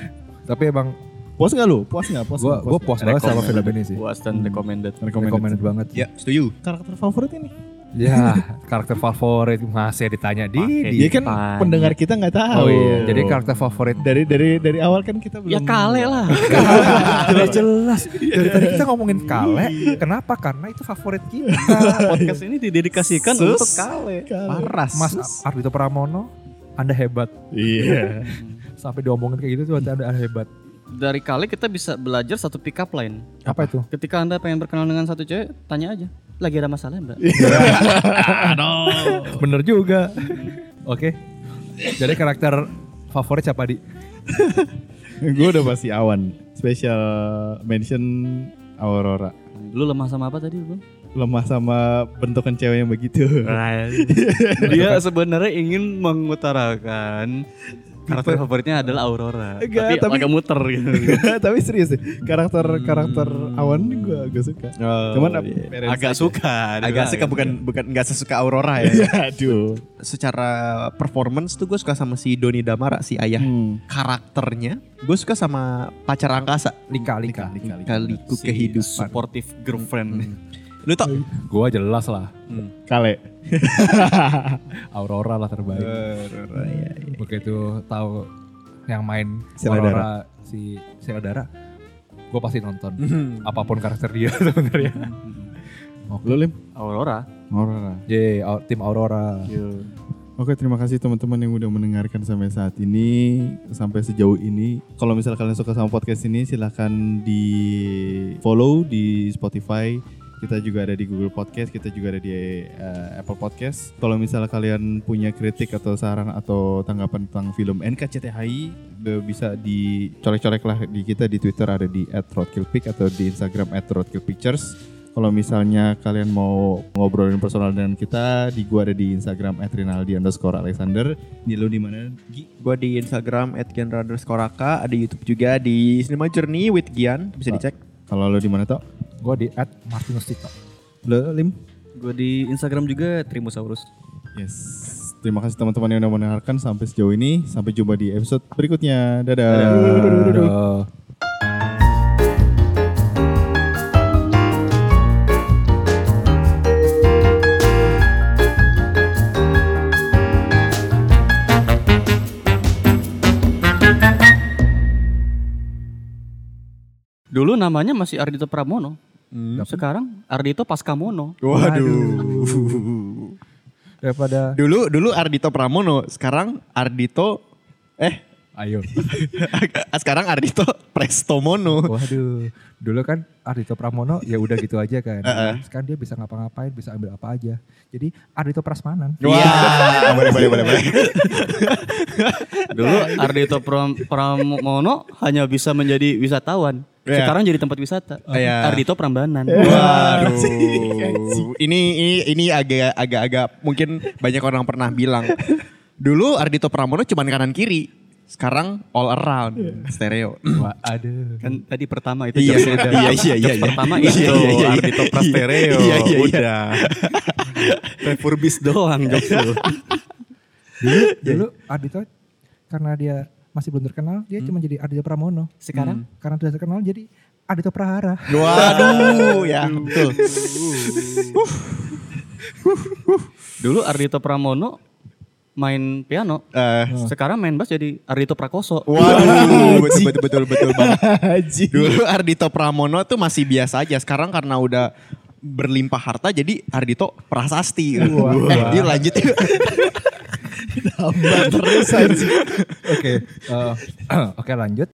Tapi emang Puas gak lu? Puas gak? Puas gue nggak? gue puas banget sama film ini sih. puas dan recommended Recommended. Recommended banget. ya setuju Karakter favorit ini? Ya, karakter favorit masih ditanya di. Dia kan Tanya. pendengar kita nggak tahu. Oh iya, jadi karakter favorit dari dari dari awal kan kita belum. ya Kale lah jelas jelas. Dari tadi kita ngomongin Kale, kenapa? Karena itu favorit kita. podcast ini didedikasikan Sus. untuk Kale paras Mas Ardito Pramono, Anda hebat. Iya. Sampai diomongin kayak gitu tuh anda hebat. Dari Kale kita bisa belajar satu pick up line Apa itu? Ketika Anda pengen berkenalan dengan satu cewek, tanya aja. Lagi ada masalah mbak? Bener juga. Oke. Jadi karakter favorit siapa di? gue udah pasti awan. Special mention Aurora. Lu lemah sama apa tadi bang? Lemah sama bentukan cewek yang begitu. Dia sebenarnya ingin mengutarakan karakter favoritnya adalah Aurora. Enggak, tapi, tapi- agak muter gitu. Tapi serius deh, karakter karakter awan ini gue agak suka. Cuman ap- beres agak aja. suka. agak suka bukan bukan nggak sesuka Aurora ya Iya, aduh. secara performance tuh gue suka sama si Doni Damara si ayah Hmm. karakternya gue suka sama pacar angkasa Lika, Lika. kaliku Si kehidupan supportive girlfriend. lu tau Gua jelas lah. Kale. Aurora lah terbaik. Aurora ya, ya. Begitu tahu yang main Aurora si Sheila Dara, gue pasti nonton. Apa pun karakter dia sebenarnya. Lu Lim? Aurora. Aurora. Yeay, au- tim Aurora. Oke, terima kasih teman-teman yang udah mendengarkan sampai saat ini, sampai sejauh ini. Kalau misal kalian suka sama podcast ini, silahkan di follow di Spotify. Kita juga ada di Google Podcast, kita juga ada di eh, Apple Podcast. Kalau misal kalian punya kritik atau saran atau tanggapan tentang film NKCTHI, bisa dicolek-colek lah di kita di Twitter ada di @roadkillpic atau di Instagram @roadkillpictures. Kalau misalnya kalian mau ngobrolin personal dengan kita, di gua ada di Instagram @rinaldi underscore Alexander. Di lu di mana? Gue di Instagram @gianra_raka ada YouTube juga di Cinema Journey with Gian bisa dicek Kalau lu di mana toh? Gue di at Martinus Tito. Lu Lim? Gue di Instagram juga Trimusaurus. Yes. Terima kasih teman-teman yang udah mendengarkan sampai sejauh ini. Sampai jumpa di episode berikutnya. Dadah. Dadah. Dulu namanya masih Ardito Pramono. Sekarang Ardito Paskamono. waduh Daripada dulu dulu Ardito Pramono sekarang Ardito eh Ayo. Sekarang Ardito Prestomono. Waduh, dulu kan Ardito Pramono ya udah gitu aja kan. Sekarang dia bisa ngapa-ngapain, bisa ambil apa aja. Jadi Ardito Prasmanan. Wah, boleh boleh boleh boleh. Dulu Ardito Pram- Pramono hanya bisa menjadi wisatawan. Iya. Sekarang jadi tempat wisata. Iya. Ardito Prambanan. Waduh. ini ini ini agak agak agak mungkin banyak orang pernah bilang. Dulu Ardito Pramono cuma kanan kiri. Sekarang all around stereo. Wah, aduh. Kan tadi pertama itu Iya, udah. iya, iya, Jokes iya, iya. pertama Iya, itu iya, iya, iya. Ardito Prastereo. Iya, iya, iya. Udah. Refurbis doang jokes lu. Dulu, dulu Ardito karena dia masih belum terkenal, dia cuma jadi Ardito Pramono. Sekarang Karena sudah terkenal jadi Ardito Prahara. Waduh, ya betul. dulu Ardito Pramono main piano. Eh, Sekarang main bass jadi Ardito Prakoso. Waduh, betul betul betul betul banget. Dulu Ardito Pramono tuh masih biasa aja. Sekarang karena udah berlimpah harta jadi Ardito Prasasti. Eh, yuk lanjut yuk. Oke, eh, oke lanjut.